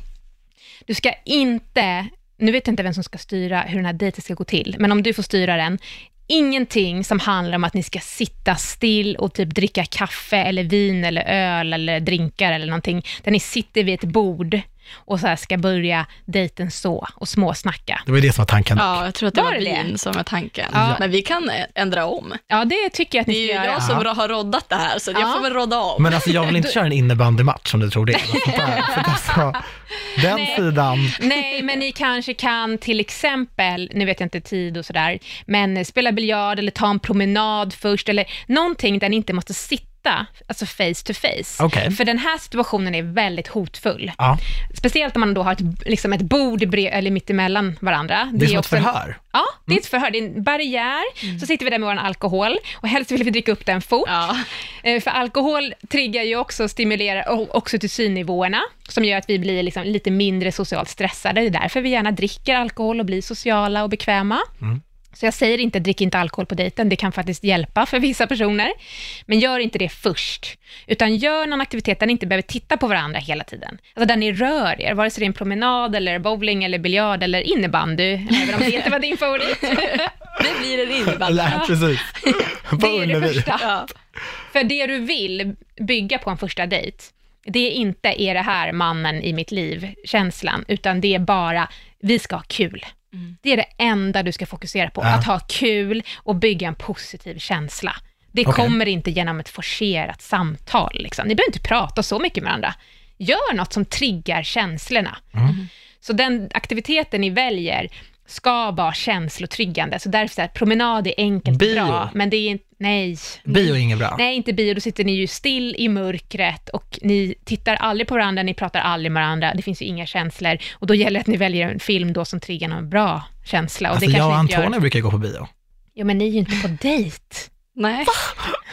Du ska inte, nu vet jag inte vem som ska styra hur den här dejten ska gå till, men om du får styra den, ingenting som handlar om att ni ska sitta still och typ dricka kaffe eller vin eller öl eller drinkar eller någonting, där ni sitter vid ett bord och så här ska börja dejten så och småsnacka. Det var ju det som var tanken. ja, jag tror att det Var var, det det? vin som var tanken. Ja. Men vi kan ändra om. Ja, det tycker jag att Det ni är ska ju göra. jag som har roddat det här, så jag Ja. får väl rodda om. Men alltså jag vill inte köra en innebandymatch om du tror det. Alltså, den Nej. sidan, Nej, men ni kanske kan till exempel, nu vet jag inte tid och sådär, men spela biljard eller ta en promenad först, eller någonting där ni inte måste sitta, alltså face to face. Okej. För den här situationen är väldigt hotfull. ja, Speciellt om man då har ett, liksom ett bord brev, eller mitt emellan varandra. det är som ett förhör. Ja, det är ett förhör. Det är en barriär. Så sitter vi där med vår alkohol och helst vill vi dricka upp den fort. Ja. Eh, För alkohol triggar ju också och stimulerar oxytocinnivåerna, som gör att vi blir liksom lite mindre socialt stressade. Det är därför vi gärna dricker alkohol och blir sociala och bekväma. Så jag säger inte drick inte alkohol på dejten, det kan faktiskt hjälpa för vissa personer. Men gör inte det först, utan gör någon aktivitet där ni inte behöver titta på varandra hela tiden. Alltså där ni rör er, vare sig det är en promenad, eller bowling, eller biljard, eller innebandy, även om det inte var din favorit. Det blir en innebandy. Eller, precis. Det är det första. Ja. För det du vill bygga på en första dejt, det är inte är det här mannen i mitt liv-känslan, utan det är bara, vi ska ha kul. Det är det enda du ska fokusera på, Ja. att ha kul och bygga en positiv känsla. Det Okej. kommer inte genom ett forcerat samtal. Liksom. Ni behöver inte prata så mycket med varandra. Gör något som triggar känslorna. Så den aktiviteten ni väljer ska vara känslotriggande. Så därför så här, promenad är enkelt Bio. bra, men det är inte, nej. Bio är inget bra. Nej, inte bio. Då sitter ni ju still i mörkret och ni tittar aldrig på varandra, ni pratar aldrig med varandra. Det finns ju inga känslor. Och då gäller det att ni väljer en film då som triggar någon bra känsla. Och Alltså det jag och Antonija brukar gå på bio. Jo, men ni är ju inte på dejt. Nej.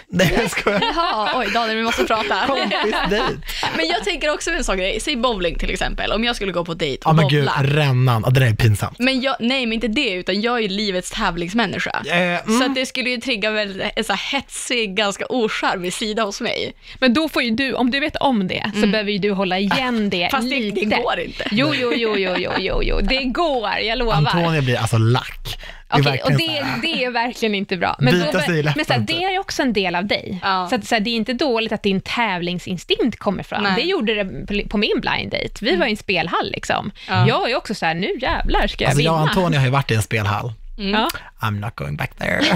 Nej, jag skojar. Jaha, oj Daniel, vi måste prata. Kompisdejt. Men jag tänker också en sån grej, säg bowling till exempel, om jag skulle gå på dejt Ja och men gud, bowla. rännan. Ja, det där är pinsamt. Men jag, nej, men inte det, utan jag är ju livets tävlingsmänniska. Eh, mm. Så att det skulle ju trigga väl en så här hetsig, ganska ocharmig sida hos mig. Men då får ju du, om du vet om det, så behöver ju du hålla igen det Mm. Fast det, lite. det går inte. Jo, jo, jo, jo, jo, jo, jo, det går, jag lovar. Antonija blir alltså lack. Det är Okej, och verkligen det, det är verkligen inte bra. Bita då- men så här, det är också en del av dig. Ja. Så, att, så här, det är inte dåligt att din tävlingsinstinkt kommer fram. Nej. Det gjorde det på- på min blind date. Vi var i en spelhall liksom. Ja. Jag är också så här, nu jävlar ska jag Alltså jag och vinna. Antonija har ju varit i en spelhall. Ja. I'm not going back there.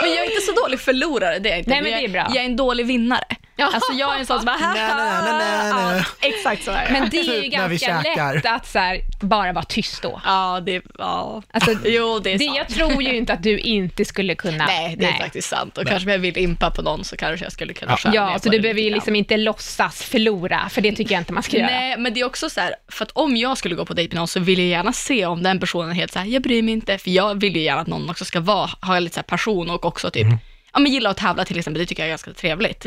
Men jag är inte så dålig förlorare, det är inte. Nej, men det är jag, bra. jag är en dålig vinnare. Ja. Alltså jag är en sån som bara, Nej, nej, nej, nej, nej. Ja, exakt så är jag. Men det är ju Typ när vi ganska käkar. lätt att så här, bara vara tyst då. Ja, det, ja. Alltså, jo, det är Det, sant. jag tror ju inte att du inte skulle kunna... Nej, det är faktiskt sant. Och kanske om jag vill impa på någon så kanske jag skulle kunna Ja. skära Ja, ner så på du behöver ju grann. liksom inte låtsas förlora, för det tycker jag inte man ska göra. Nej, men det är också så här, för att om jag skulle gå på dejt med någon så vill jag gärna se om den personen är helt så här, jag bryr mig inte, för jag vill ju gärna att någon också ska vara, ha lite så här passion och också typ, ja men gilla att tävla till exempel, det tycker jag är ganska trevligt.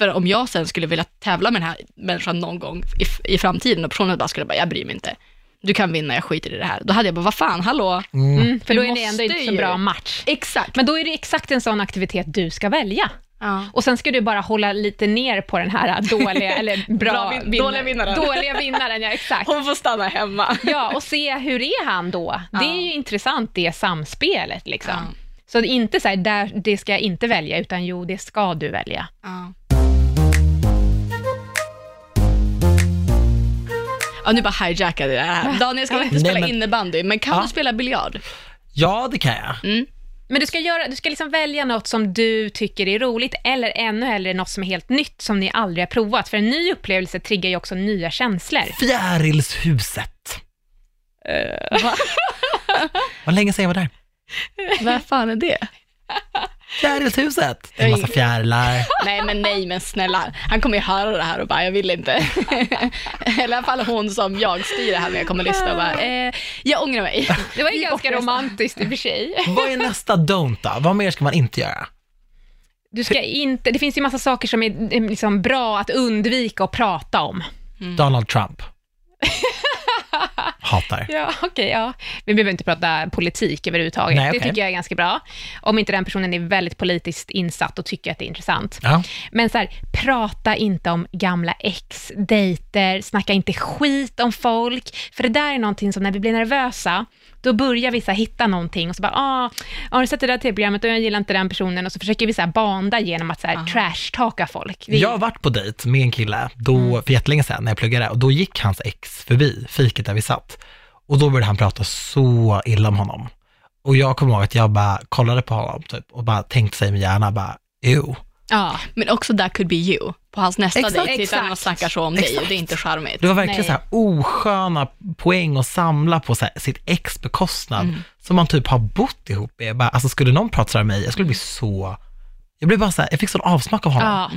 Mm. För om jag sen skulle vilja tävla med den här människan någon gång i, i framtiden och personen bara skulle bara, jag bryr mig inte, du kan vinna, jag skiter i det här. Då hade jag bara, vad fan, hallå? Mm, för Du då är det ändå inte så bra match. Exakt. Men då är det exakt en sån aktivitet du ska välja. Ja. Och sen ska du bara hålla lite ner på den här dåliga, eller bra, Bra vin- vinna- dåliga vinnaren. Dåliga vinnaren, ja exakt. Hon får stanna hemma. Ja, och se hur är han då? Det är Ja. ju intressant det samspelet liksom. Ja. Så det är inte så här, där, det ska jag inte välja, utan jo, det ska du välja. Ja. Nu bara hijackade jag det här. Daniel ska inte Nej, spela men- innebandy, men kan Ja. du spela biljard? Ja, det kan jag. Mm. Men du ska, göra, du ska liksom välja något som du tycker är roligt, eller ännu hellre något som är helt nytt, som ni aldrig har provat. För en ny upplevelse triggar ju också nya känslor. Fjärilshuset. Va? Vad länge sedan jag var där. Vad fan är det? Fjärilshuset. Det är en massa fjärilar. Nej, men nej, men snälla. Han kommer ju höra det här och bara, jag vill inte. Eller i alla fall hon som jag styr det här med kommer lyssna och bara, eh, jag ångrar mig. Det var ju ganska bortresta. romantiskt i och för sig. Vad är nästa don't då? Vad mer ska man inte göra? Du ska inte, det finns ju massa saker som är är liksom bra att undvika att prata om. Donald Trump. Hatar. Ja, okej, ja. Vi behöver inte prata politik överhuvudtaget. Nej, Det okej. tycker jag är ganska bra. Om inte den personen är väldigt politiskt insatt och tycker att det är intressant. Ja. Men så här, prata inte om gamla ex, dejter, snacka inte skit om folk. För det där är någonting som när vi blir nervösa, då börjar vi så här hitta någonting och så bara, ah, har du sett det där tv-programmet och jag gillar inte den personen och så försöker vi så här banda genom att så här trash-talka folk. Det är- Jag har varit på dejt med en kille då, för jättelänge sedan när jag pluggade och då gick hans ex förbi fiket där vi satt. Och då började han prata så illa om honom. Och jag kommer ihåg att jag bara kollade på honom typ, och bara tänkte sig i min hjärna bara, ew. Ja. Men också that could be you. På hans nästa Exakt. dejt tittar han och Exakt. snackar så om dig och Exakt. det är inte charmigt. Det var verkligen Nej. så här osköna poäng att samla på så här, sitt ex bekostnad, som man typ har bott ihop med. Bara, alltså skulle någon prata så här med mig, jag skulle bli så, jag blev bara så här, jag fick sån avsmak av honom. Ja,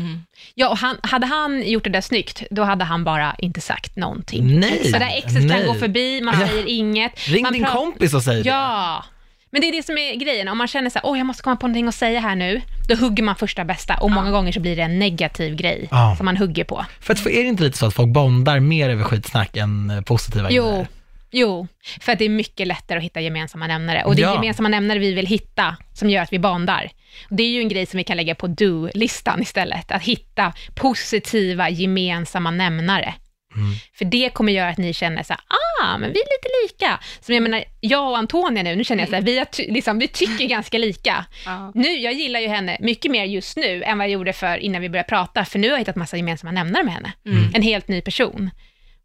ja och han, hade han gjort det där snyggt, då hade han bara inte sagt någonting. Nej, Så där exet nej. kan gå förbi, man Ja. säger inget. Ring man din kompis och säg det. Ja, men det är det som är grejen. Om man känner så här, åh jag måste komma på någonting att säga här nu, då hugger man första bästa och många gånger så blir det en negativ grej Ja. som man hugger på. För att, för är det inte lite så att folk bondar mer över skitsnack än eh, positiva Jo, grejer? jo, för att det är mycket lättare att hitta gemensamma nämnare. Och det är Ja. gemensamma nämnare vi vill hitta som gör att vi bondar. Och Det är ju en grej som vi kan lägga på do-listan istället, att hitta positiva gemensamma nämnare. Mm. För det kommer göra att ni känner så här, ah, men vi är lite lika. Som jag menar, jag och Antonia nu, nu känner jag så här, vi, har liksom, vi tycker ganska lika. Ja. Nu, jag gillar ju henne mycket mer just nu än vad jag gjorde för innan vi började prata, för nu har jag hittat massa gemensamma nämnare med henne. Mm. En helt ny person.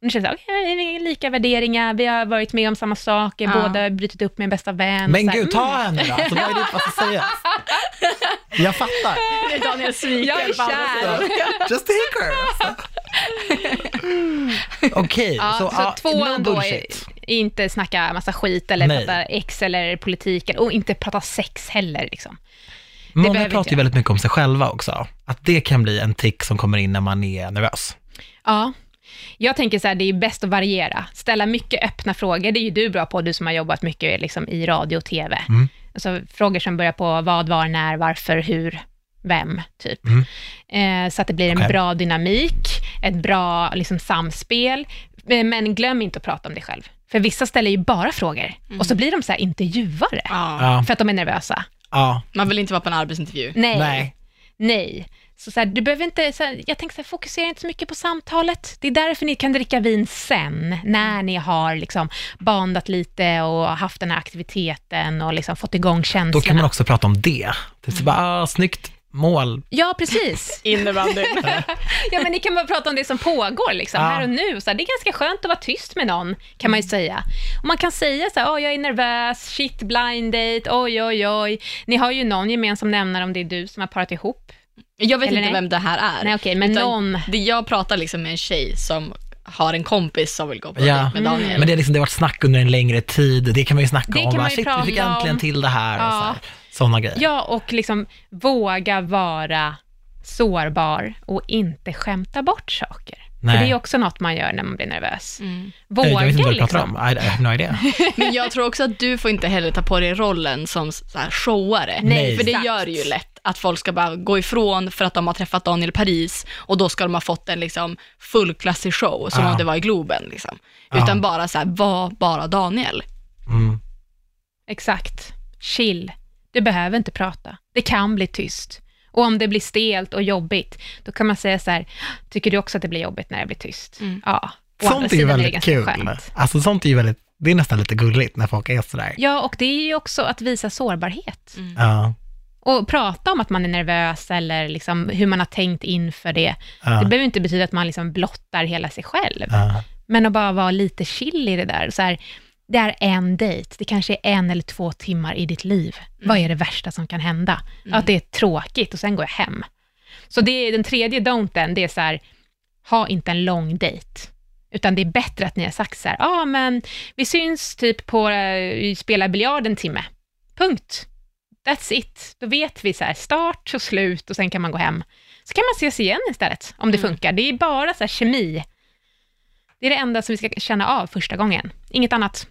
Nu känns det, vi har lika värderingar, vi har varit med om samma saker, Ja. båda har brutit upp med en bästa vän. Men gud, ta henne då. Alltså, vad är det vad ska sägas? Jag fattar. Daniel sviker Jag är kär. Just take her. Alltså. Okej, Ja, så, så, ja, tvåan no då är, inte snacka massa skit eller Nej. prata ex eller politik och inte prata sex heller. Liksom. Många pratar ju väldigt mycket om sig själva också. Att det kan bli en tick som kommer in när man är nervös. Ja, jag tänker så här, det är bäst att variera. Ställa mycket öppna frågor, det är ju du bra på, du som har jobbat mycket liksom, i radio och TV. Mm. Alltså, frågor som börjar på vad, var, när, varför, hur. Vem, typ. Mm. Eh, så att det blir en Okej. bra dynamik, ett bra liksom, samspel. Eh, Men glöm inte att prata om dig själv. För vissa ställer ju bara frågor och så blir de så här intervjuare Ja. Ja, för att de är nervösa. ja, Man vill inte vara på en arbetsintervju. Nej. nej. Nej. Så, så här, du behöver inte, så här, jag tänker så här, fokusera inte så mycket på samtalet. Det är därför ni kan dricka vin sen, när ni har liksom bandat lite och haft den här aktiviteten och liksom fått igång Då känslorna. kan man också prata om det. Det är så bara, ah, snyggt mål. Ja, precis. Innebandyn. Ja, men ni kan bara prata om det som pågår liksom, Ja. här och nu. Så här, det är ganska skönt att vara tyst med någon, kan man ju säga. Och man kan säga så här, oh, jag är nervös, shit, blind date, oj, oj, oj. Ni har ju någon gemensam nämnare om det är du som har parat ihop. Jag vet Eller inte nej? vem det här är. Nej, okej, men någon... Det jag pratar liksom med en tjej som har en kompis som vill gå på Ja. dejt med Daniel. Men det, är liksom, det har varit snack under en längre tid. Det kan man ju snacka Det om. kan man ju Shit, vi fick äntligen om. till det här. Och Ja. Sådana grejer. Ja, och liksom våga vara sårbar och inte skämta bort saker. Nej. För det är ju också något man gör när man blir nervös. Mm. Våga jag vet inte vad du pratar liksom. om. I, I have no idea. Men jag tror också att du får inte heller ta på dig rollen som så här showare. Nej. För det gör det ju lätt att folk ska bara gå ifrån för att de har träffat Daniel Paris och då ska de ha fått en liksom fullklassig show, som Ja. om det var i Globen. Liksom. Ja. Utan bara så här, var bara Daniel. Mm. Exakt. Chill. Du behöver inte prata. Det kan bli tyst. Och om det blir stelt och jobbigt, då kan man säga så här, tycker du också att det blir jobbigt när det blir tyst? Mm. Ja. Å Sånt är ju väldigt ganska kul. skönt. Alltså sånt är ju väldigt, det är nästan lite gulligt när folk är sådär. Ja, och det är ju också att visa sårbarhet. Mm. Ja, Och prata om att man är nervös eller liksom hur man har tänkt inför det. ja, Det behöver inte betyda att man liksom blottar hela sig själv. ja. Men att bara vara lite chill i det där. Så här, det är en dejt, det kanske är en eller två timmar i ditt liv. Vad är det värsta som kan hända? Att det är tråkigt och sen går jag hem. Så det är den tredje don'ten, det är så här, ha inte en lång dejt. Utan det är bättre att ni har sagt så här, ja ah, men vi syns typ på, uh, spela biljard en timme. Punkt. That's it. Då vet vi så här, start och slut och sen kan man gå hem. Så kan man ses igen istället, om det Mm. funkar. Det är bara så här kemi. Det är det enda som vi ska känna av första gången. Inget annat.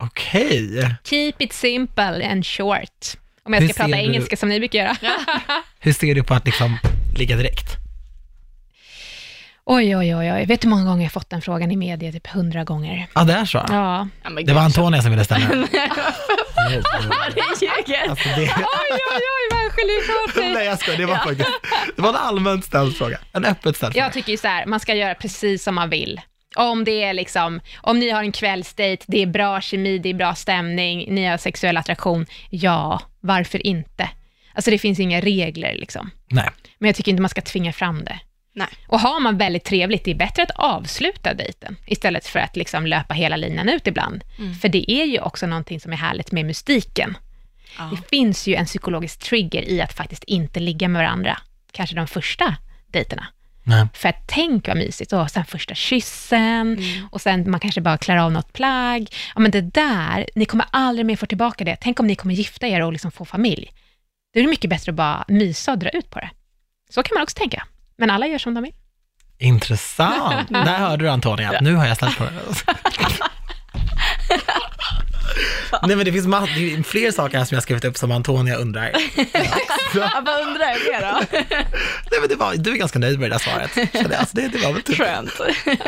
Okej. Keep it simple and short. Om jag Hur ska prata du- engelska som ni brukar göra. Hur ser du på att liksom ligga direkt? Oj, oj, oj, oj. Vet du hur många gånger jag fått den frågan i media? Typ hundra gånger. Ja, det är så. Ja. Det var gud, Antonia som ville ställa den. det ljuger. Alltså det... Oj, oj, oj, vad geni Nej jag skojar, det var faktiskt, det var en allmänt ställd fråga. En öppet ställd fråga. Jag tycker ju så här, man ska göra precis som man vill. Om det är liksom, om ni har en kvällsdejt, det är bra kemi, det är bra stämning, ni har sexuell attraktion, ja, varför inte? Alltså det finns inga regler liksom. Nej. Men jag tycker inte man ska tvinga fram det. Nej. Och har man väldigt trevligt, det är bättre att avsluta dejten, istället för att liksom löpa hela linan ut ibland. Mm. För det är ju också någonting som är härligt med mystiken. Ja. Det finns ju en psykologisk trigger i att faktiskt inte ligga med varandra, kanske de första dejterna. Nej. För att tänk vad mysigt, och sen första kyssen, Mm. och sen man kanske bara klarar av något plagg. Ja men det där, ni kommer aldrig mer få tillbaka det. Tänk om ni kommer gifta er och liksom få familj. Då är det mycket bättre att bara mysa och dra ut på det. Så kan man också tänka. Men alla gör som de vill. Intressant. Där hörde du Antonia. Nu har jag ställt frågan. Nej men det finns fler saker här som jag skrivit upp som Antonia undrar. Ja, vad undrar jag mer då? Nej men det var, du är ganska nöjd med det där svaret. Alltså det, det var väl typ. Skönt. Nej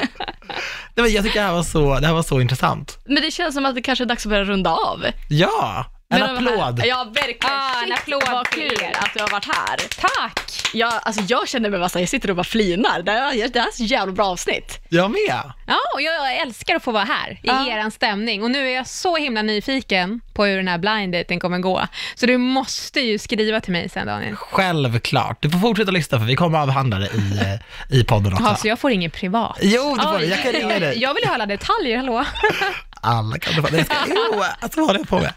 men jag tycker det här var så, det här var så intressant. Men det känns som att det kanske är dags att börja runda av. Ja, en här- applåd. Ja, verkligen. Ah, en applåd Vad kul att du har varit här. Tack! Jag, alltså, jag känner mig bara så jag sitter och bara flinar. Det här, det här är så jävla bra avsnitt. Jag med. Ja, och jag älskar att få vara här i Ja. eran stämning. Och nu är jag så himla nyfiken på hur den här blind daten kommer gå. Så du måste ju skriva till mig sen Daniel. Självklart. Du får fortsätta lyssna för vi kommer avhandla det i, eh, i podden också. Ja, så jag får ingen privat. Jo, det får du. Jag kan ringa dig. Jag vill ju ha alla detaljer, hallå? Alla kan ska, jo, alltså vad håller jag på med?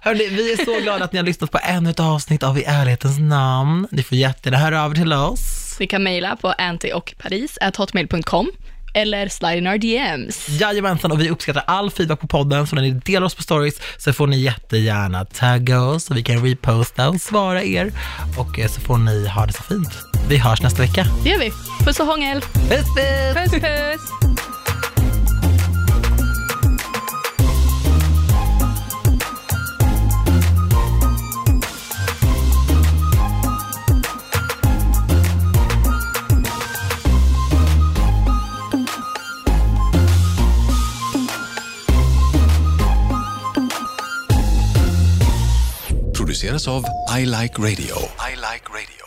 Hörrni, vi är så glada att ni har lyssnat på ännu ett avsnitt av I ärlighetens namn. Ni får jättegärna höra av er till oss. Ni kan mejla på antiochparis.hotmail.com eller slide in our DMs. Jajamensan, och vi uppskattar all feedback på podden, så när ni delar oss på stories så får ni jättegärna tagga oss så vi kan reposta och svara er. Och eh, så får ni ha det så fint. Vi hörs nästa vecka. Det gör vi. Puss och hångel. Puss, puss! Puss, puss! Produceras av I Like Radio. I like radio.